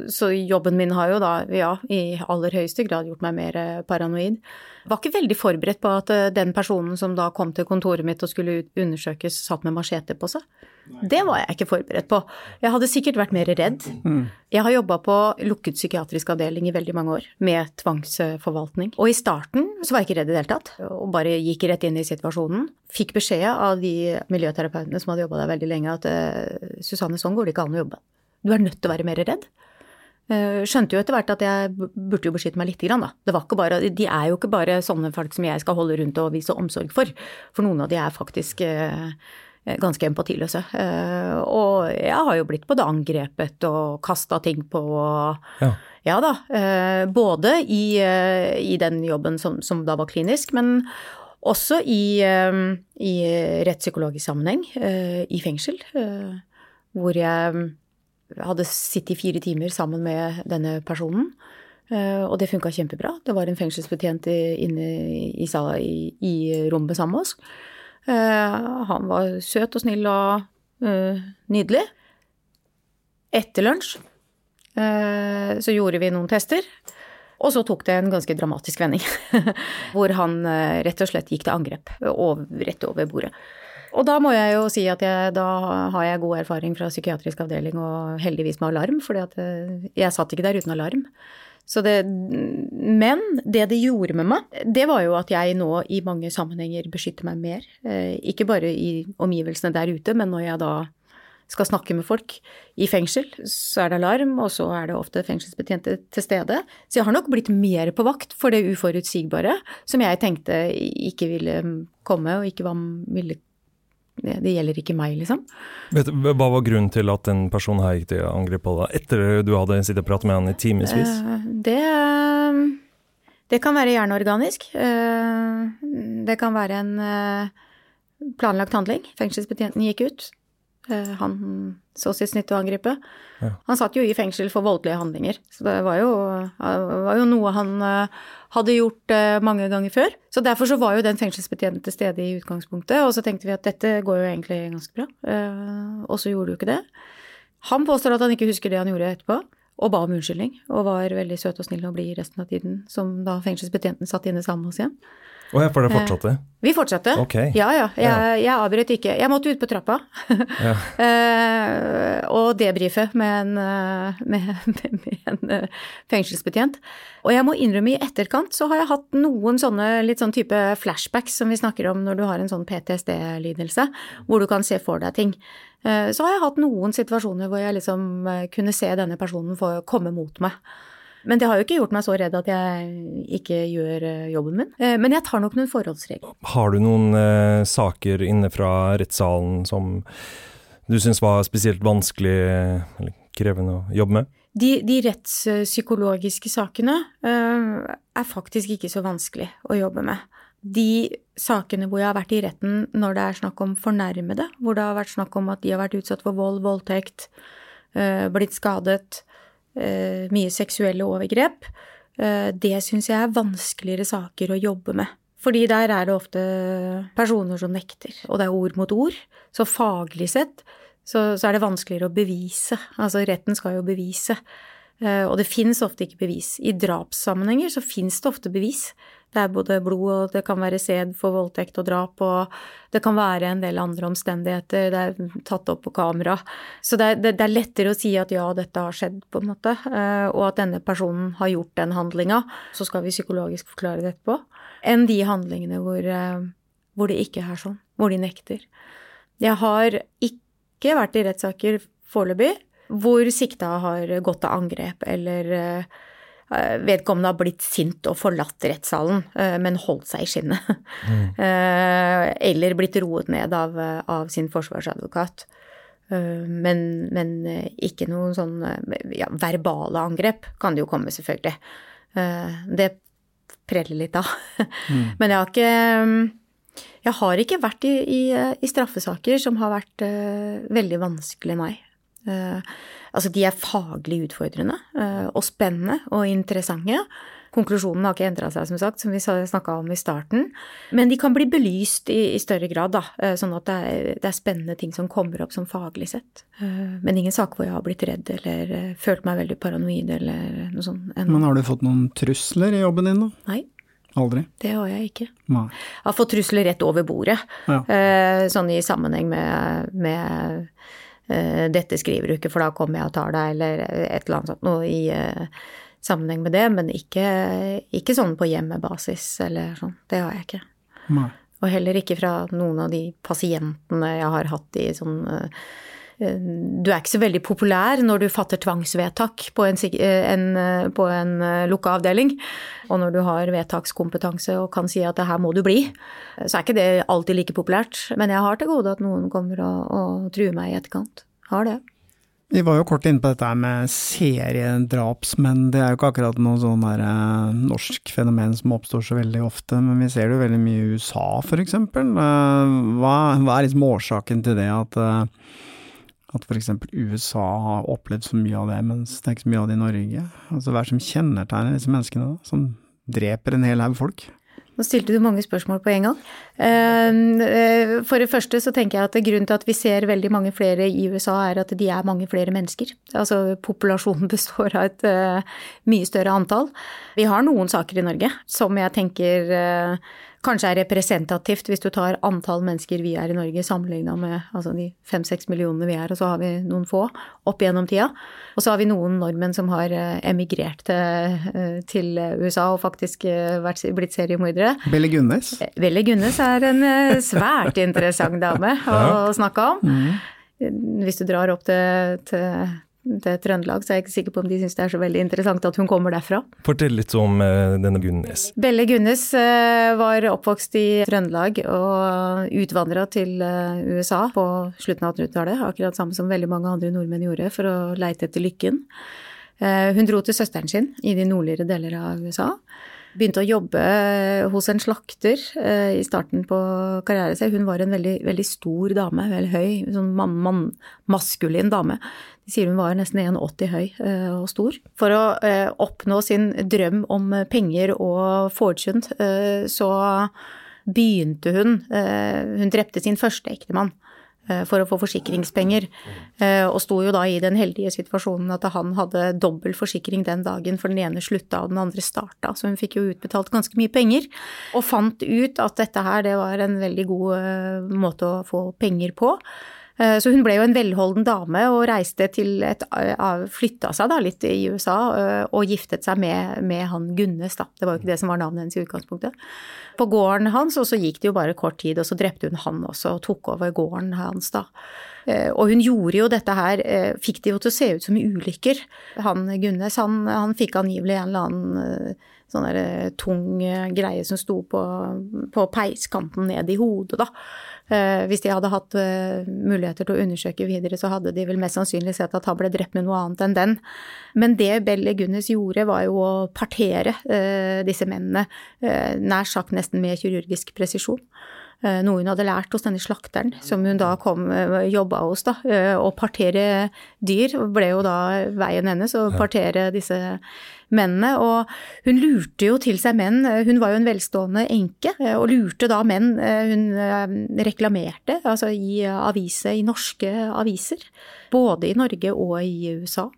så, jobben min har jo da, ja, i aller høyeste grad gjort meg mer eh, paranoid. Var ikke veldig forberedt på at eh, den personen som da kom til kontoret mitt og skulle undersøkes, satt med machete på seg. Det var jeg ikke forberedt på. Jeg hadde sikkert vært mer redd. Mm. Jeg har jobba på lukket psykiatrisk avdeling i veldig mange år, med tvangsforvaltning. Og i starten så var jeg ikke redd i det hele tatt, og bare gikk rett inn i situasjonen. Fikk beskjed av de miljøterapeutene som hadde jobba der veldig lenge, at Susanne, sånn går det ikke an å jobbe. Du er nødt til å være mer redd. Eh, skjønte jo etter hvert at jeg burde jo beskytte meg lite grann, da. Det var ikke bare, de er jo ikke bare sånne folk som jeg skal holde rundt og vise omsorg for. For noen av de er faktisk eh, ganske empatiløse. Eh, og jeg har jo blitt både angrepet og kasta ting på og ja. ja. da. Både i, i den jobben som, som, da var klinisk, men også i, i rettspsykologisk sammenheng, i fengsel. Hvor jeg hadde sittet i fire timer sammen med denne personen. Eh, og det funka kjempebra. Det var en fengselsbetjent inne i, i, i rommet sammen med oss. Eh, han var søt og snill og uh, nydelig. Etter lunsj så gjorde vi noen tester. Og så tok det en ganske dramatisk vending, hvor han rett og slett gikk til angrep rett over bordet. Og da må jeg jo si at jeg, da har jeg god erfaring fra psykiatrisk avdeling og heldigvis med alarm, for eh, jeg satt ikke der uten alarm. Det, men det det gjorde med meg, det var jo at jeg nå i mange sammenhenger beskytter meg mer. Eh, ikke bare i omgivelsene der ute, men når jeg da skal snakke med folk i fengsel, så er det alarm, og så er det ofte fengselsbetjente til stede. Så jeg har nok blitt mer på vakt for det uforutsigbare, som jeg tenkte ikke ville komme, og ikke var, ville det gjelder ikke meg, liksom. Vet, hva var grunnen til at den personen her gikk til angrep på deg, etter du hadde sittet og pratet med han i timevis? Eh, det, det kan være hjerneorganisk. Eh, det kan være en eh, planlagt handling. Fengselsbetjenten gikk ut. Han så sitt snitt til å angripe. Ja. Han satt jo i fengsel for voldelige handlinger, så det var jo, var jo noe han hadde gjort mange ganger før. Så derfor så var jo den fengselsbetjenten til stede i utgangspunktet, og så tenkte vi at dette går jo egentlig ganske bra. Og så gjorde det jo ikke det. Han påstår at han ikke husker det han gjorde etterpå og ba om unnskyldning. Og var veldig søt og snill og blid resten av tiden som da fengselsbetjenten satt inne sammen hos igjen. Å ja, for det fortsatte? Eh, vi fortsatte. Okay. Ja, ja. Jeg, jeg avbrøt ikke. Jeg måtte ut på trappa ja. eh, og debrife med en, eh, med, med, med en fengselsbetjent. Og jeg må innrømme, i etterkant så har jeg hatt noen sånne litt sånn type flashbacks som vi snakker om når du har en sånn PTSD-lidelse, hvor du kan se for deg ting. Så har jeg hatt noen situasjoner hvor jeg liksom kunne se denne personen få komme mot meg. Men det har jo ikke gjort meg så redd at jeg ikke gjør eh, jobben min. Men jeg tar nok noen forholdsregler. Har du noen eh, saker inne fra rettssalen som du syns var spesielt vanskelig eller krevende å jobbe med? De, de rettspsykologiske sakene eh, er faktisk ikke så vanskelig å jobbe med de sakene hvor jeg har vært i retten når det er snakk om fornærmede, hvor det har vært snakk om at de har vært utsatt for vold, voldtekt, eh, blitt skadet, eh, mye seksuelle overgrep, eh, det syns jeg er vanskeligere saker å jobbe med. Fordi der er det ofte personer som nekter, og det er ord mot ord. Så faglig sett så, så er det vanskeligere å bevise. Altså retten skal jo bevise. Og det fins ofte ikke bevis. I drapssammenhenger så fins det ofte bevis. Det er både blod, og det kan være sæd for voldtekt og drap, og det kan være en del andre omstendigheter. Det er tatt opp på kamera. Så det er, det, det er lettere å si at ja, dette har skjedd, på en måte, eh, og at denne personen har gjort den handlinga. Så skal vi psykologisk forklare det etterpå. Enn de handlingene hvor, eh, hvor det ikke er sånn, hvor de nekter. Jeg har ikke vært i rettssaker foreløpig hvor sikta har gått til angrep eller Eh, vedkommende har blitt sint og forlatt rettssalen, eh, men holdt seg i skinnet. Mm. Eh, eller blitt roet ned av, av sin forsvarsadvokat. Men, men, ikke noen sånn ja, verbale angrep kan det jo komme, selvfølgelig. Det preller litt av. Mm. Men jeg har ikke Jeg har ikke vært i, i, i straffesaker som har vært veldig vanskelig, nei. Altså, de er faglig utfordrende eh, og spennende og interessante. Konklusjonen har ikke endra seg, som sagt, som vi snakka om i starten. Men de kan bli belyst i, i større grad, da. Eh, sånn at det er, det er, spennende ting som kommer opp som faglig sett. Eh, men ingen sak hvor jeg har blitt redd eller følt meg veldig paranoid eller noe sånt. Men har du fått noen trusler i jobben din, da? Nei. Aldri? Det har jeg ikke. Nei. Jeg har fått trusler rett over bordet, ja. sånn i sammenheng med, med Eh, 'dette skriver du ikke, for da kommer jeg og tar deg', eller et eller annet sånt noe i uh, sammenheng med det, men ikke, ikke, sånn på hjemmebasis eller sånn. Det har jeg ikke. Nei. Og heller ikke fra noen av de pasientene jeg har hatt i sånn uh, du er ikke så veldig populær når du fatter tvangsvedtak på en, en, på en lukka avdeling. Og når du har vedtakskompetanse og kan si at det her må du bli, så er ikke det alltid like populært. Men jeg har til gode at noen kommer og, og truer meg i etterkant. Har det. Vi var jo kort inne på dette med seriedrapsmenn. Det er jo ikke akkurat noe sånn der, eh, norsk fenomen som oppstår så veldig ofte, men vi ser det jo veldig mye i USA. Eh, hva, hva, er liksom årsaken til det at eh, at f.eks. USA har opplevd så mye av det, mens det er ikke så mye av det i Norge. Altså Hva er det som kjennetegner disse menneskene, da, som dreper en hel haug folk? Nå stilte du mange spørsmål på en gang. Eh, for det første så tenker jeg at grunnen til at vi ser veldig mange flere i USA, er at de er mange flere mennesker. Altså populasjonen består av et uh, mye større antall. Vi har noen saker i Norge som jeg tenker uh, kanskje er representativt hvis du tar antall mennesker vi er i Norge sammenligna med altså de fem-seks millionene vi er, og så har vi noen få opp gjennom tida. Og så har vi noen nordmenn som har eh, emigrert til, eh, til USA og faktisk vært, blitt seriemordere. Belle Gunnes? Belle Gunnes er en svært interessant dame å snakke om. Mm. Hvis du drar opp til, til til Trøndelag, så jeg er ikke sikker på om de syns det er så veldig interessant at hun kommer derfra. Fortell litt om uh, denne Gunnes. Belle Gunnes uh, var oppvokst i Trøndelag og utvandra til uh, USA på slutten av 1800-tallet, akkurat samme som veldig mange andre nordmenn gjorde, for å leite etter lykken. Hun dro til søsteren sin i de nordligere deler av USA. Begynte å jobbe hos en slakter i starten på karrieren sin. Hun var en veldig, veldig stor dame, veldig høy, sånn man, man, maskulin dame. De sier hun var nesten 1,80 høy eh, og stor. For å eh, oppnå sin drøm om penger og fortune, eh, så begynte hun Hun drepte sin første ektemann for å få forsikringspenger, og sto jo da i den heldige situasjonen at han hadde dobbel forsikring den dagen, for den ene slutta og den andre starta, så hun fikk jo utbetalt ganske mye penger. Og fant ut at dette her, det var en veldig god måte å få penger på. Eh, så hun ble jo en velholden dame og reiste til et eh, Flytta seg da litt i USA eh, og giftet seg med, med han Gunnes, da. Det var jo ikke det som var navnet hennes i utgangspunktet. På gården hans, og så gikk det jo bare kort tid, og så drepte hun han også og tok over gården hans, da. Og hun gjorde jo dette her, fikk det jo til å se ut som ulykker. Han Gunnes, han, han fikk angivelig en eller annen sånn der tung greie som sto på, på peiskanten ned i hodet, da. Eh, hvis de hadde hatt eh, muligheter til å undersøke videre, så hadde de vel mest sannsynlig sett at han ble drept med noe annet enn den. Men det Belle Gunnes gjorde, var jo å partere eh, disse mennene, nær sagt nesten med kirurgisk presisjon. Noe hun hadde lært hos denne slakteren, som hun da kom jobba hos. da, Å partere dyr ble jo da veien hennes, å partere disse mennene. Og hun lurte jo til seg menn, hun var jo en velstående enke, og lurte da menn hun eh, reklamerte, altså i aviser, i norske aviser. Både i Norge og i USA.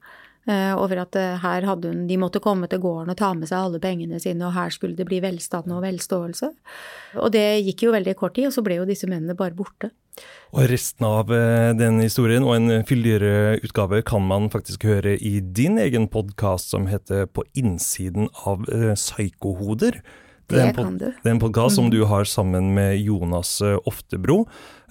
Eh, over at eh, her hadde hun, de måtte komme til gården og ta med seg alle pengene sine, og her skulle det bli velstand og velståelse. Og det gikk jo veldig kort tid, og så ble jo disse mennene bare borte. Og resten av eh, den historien, og en fyldigere utgave, kan man faktisk høre i din egen podkast som heter På innsiden av psykohoder. Det, det kan du. Det er en podkast mm. som du har sammen med Jonas Oftebro.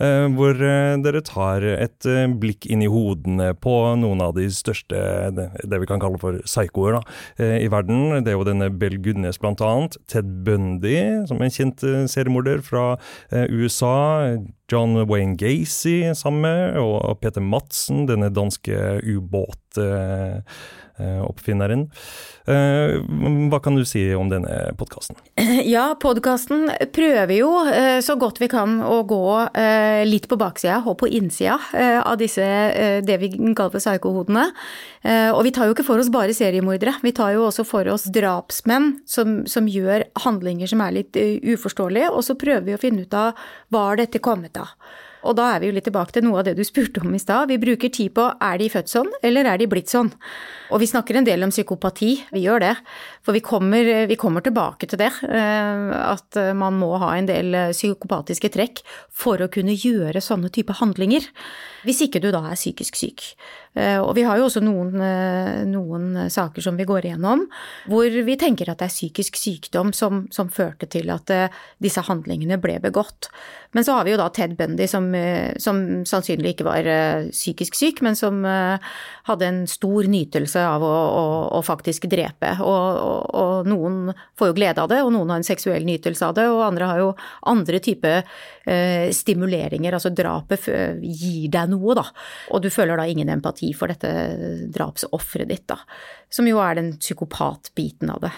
Eh, hvor eh, dere tar et eh, blikk inn i hodene på noen av de største, det vi kan kalle for psykoer, i verden. Det er jo denne Bell Gunnes blant annet. Ted Bundy, som er en kjent seriemorder fra USA. John Wayne Gacy sammen med, og Peter Madsen, denne danske ubåt oppfinneren. Hva kan du si om denne podkasten? Ja, podkasten prøver jo så godt vi kan å gå Eh, litt på baksida og på innsida eh, av disse, eh, det vi kaller for psykohodene. Og vi tar jo ikke for oss bare seriemordere, vi tar jo også for oss drapsmenn som, som gjør handlinger som er litt uforståelige, og så prøver vi å finne ut av hva dette kommet av. Og da er vi jo litt tilbake til noe av det du spurte om i stad. Vi bruker tid på er de født sånn, eller er de blitt sånn? Og vi snakker en del om psykopati, vi gjør det. For vi kommer, vi kommer tilbake til det. At man må ha en del psykopatiske trekk for å kunne gjøre sånne type handlinger. Hvis ikke du da er psykisk syk. Eh, og vi har jo også noen, eh, noen saker som vi går igjennom, hvor vi tenker at det er psykisk sykdom som, som førte til at eh, disse handlingene ble begått. Men så har vi jo da Ted Bundy, som, som sannsynlig ikke var psykisk syk, men som hadde en stor nytelse av å, å, å faktisk drepe. Og, og, og, noen får jo glede av det, og noen har en seksuell nytelse av det, og andre har jo andre typer stimuleringer. Altså drapet gir deg noe, da. Og du føler da ingen empati for dette drapsofferet ditt, da. Som jo er den psykopatbiten av det.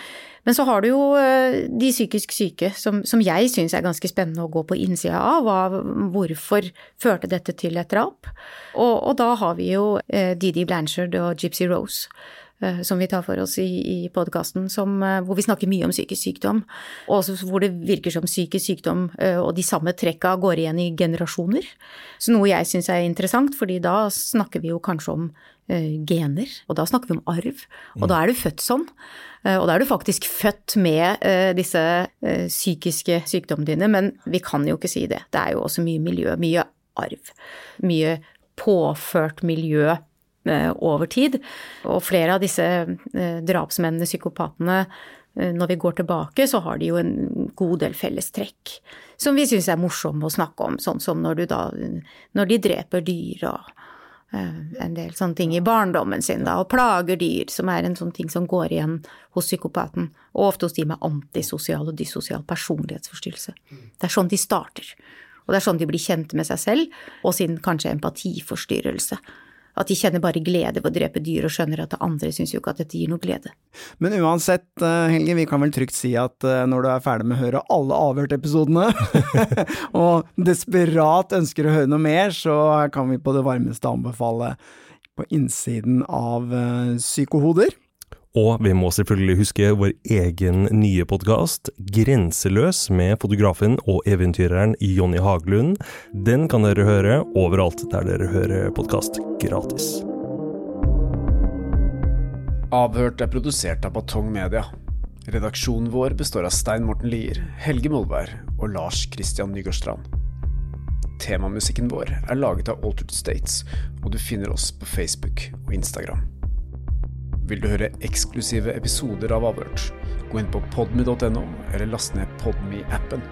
Men så har du jo eh, de psykisk syke, som, som jeg syns er ganske spennende å gå på innsida av. Hva, hvorfor førte dette til et drap? Og, og da har vi jo eh, Didi Blanchard og Gypsy Rose. Eh, som vi tar for oss i, i podkasten, hvor vi snakker mye om psykisk sykdom. Og også hvor det virker som psykisk sykdom og de samme trekka går igjen i generasjoner. Så noe jeg syns er interessant, fordi da snakker vi jo kanskje om gener, og da snakker vi om arv. Og da er du født sånn. Og da er du faktisk født med disse psykiske sykdommene dine, men vi kan jo ikke si det. Det er jo også mye miljø, mye arv. Mye påført miljø eh, over tid. Og flere av disse eh, drapsmennene, psykopatene, eh, når vi går tilbake, så har de jo en god del fellestrekk som vi syns er morsomme å snakke om, sånn som når, da, når de dreper dyr og en del sånne ting i barndommen sin, da, og plager dyr, som er en sånn ting som går igjen hos psykopaten, og ofte hos de med antisosial og dysosial personlighetsforstyrrelse. Det er sånn de starter. Og det er sånn de blir kjent med seg selv, og sin kanskje empatiforstyrrelse. At de kjenner bare glede ved å drepe dyr og skjønner at andre syns jo ikke at dette gir noe glede. Men uansett, eh, Helge, vi kan vel trygt si at eh, når du er ferdig med å høre alle avhørtepisodene, og desperat ønsker å høre noe mer, så kan vi på det varmeste anbefale på innsiden av eh, Psykohoder. Og vi må selvfølgelig huske vår egen nye podkast, Grenseløs, med fotografen og eventyreren Jonny Haglund. Den kan dere høre overalt der dere hører podkast, gratis. Avhørt er produsert av Batong Media. Redaksjonen vår består av Stein Morten Lier, Helge Molberg og Lars Christian Nygårdstrand. Temamusikken vår er laget av Altered States, og du finner oss på Facebook og Instagram. Vil du høre eksklusive episoder av Avhørt, gå inn på podme.no, eller last ned Podme-appen.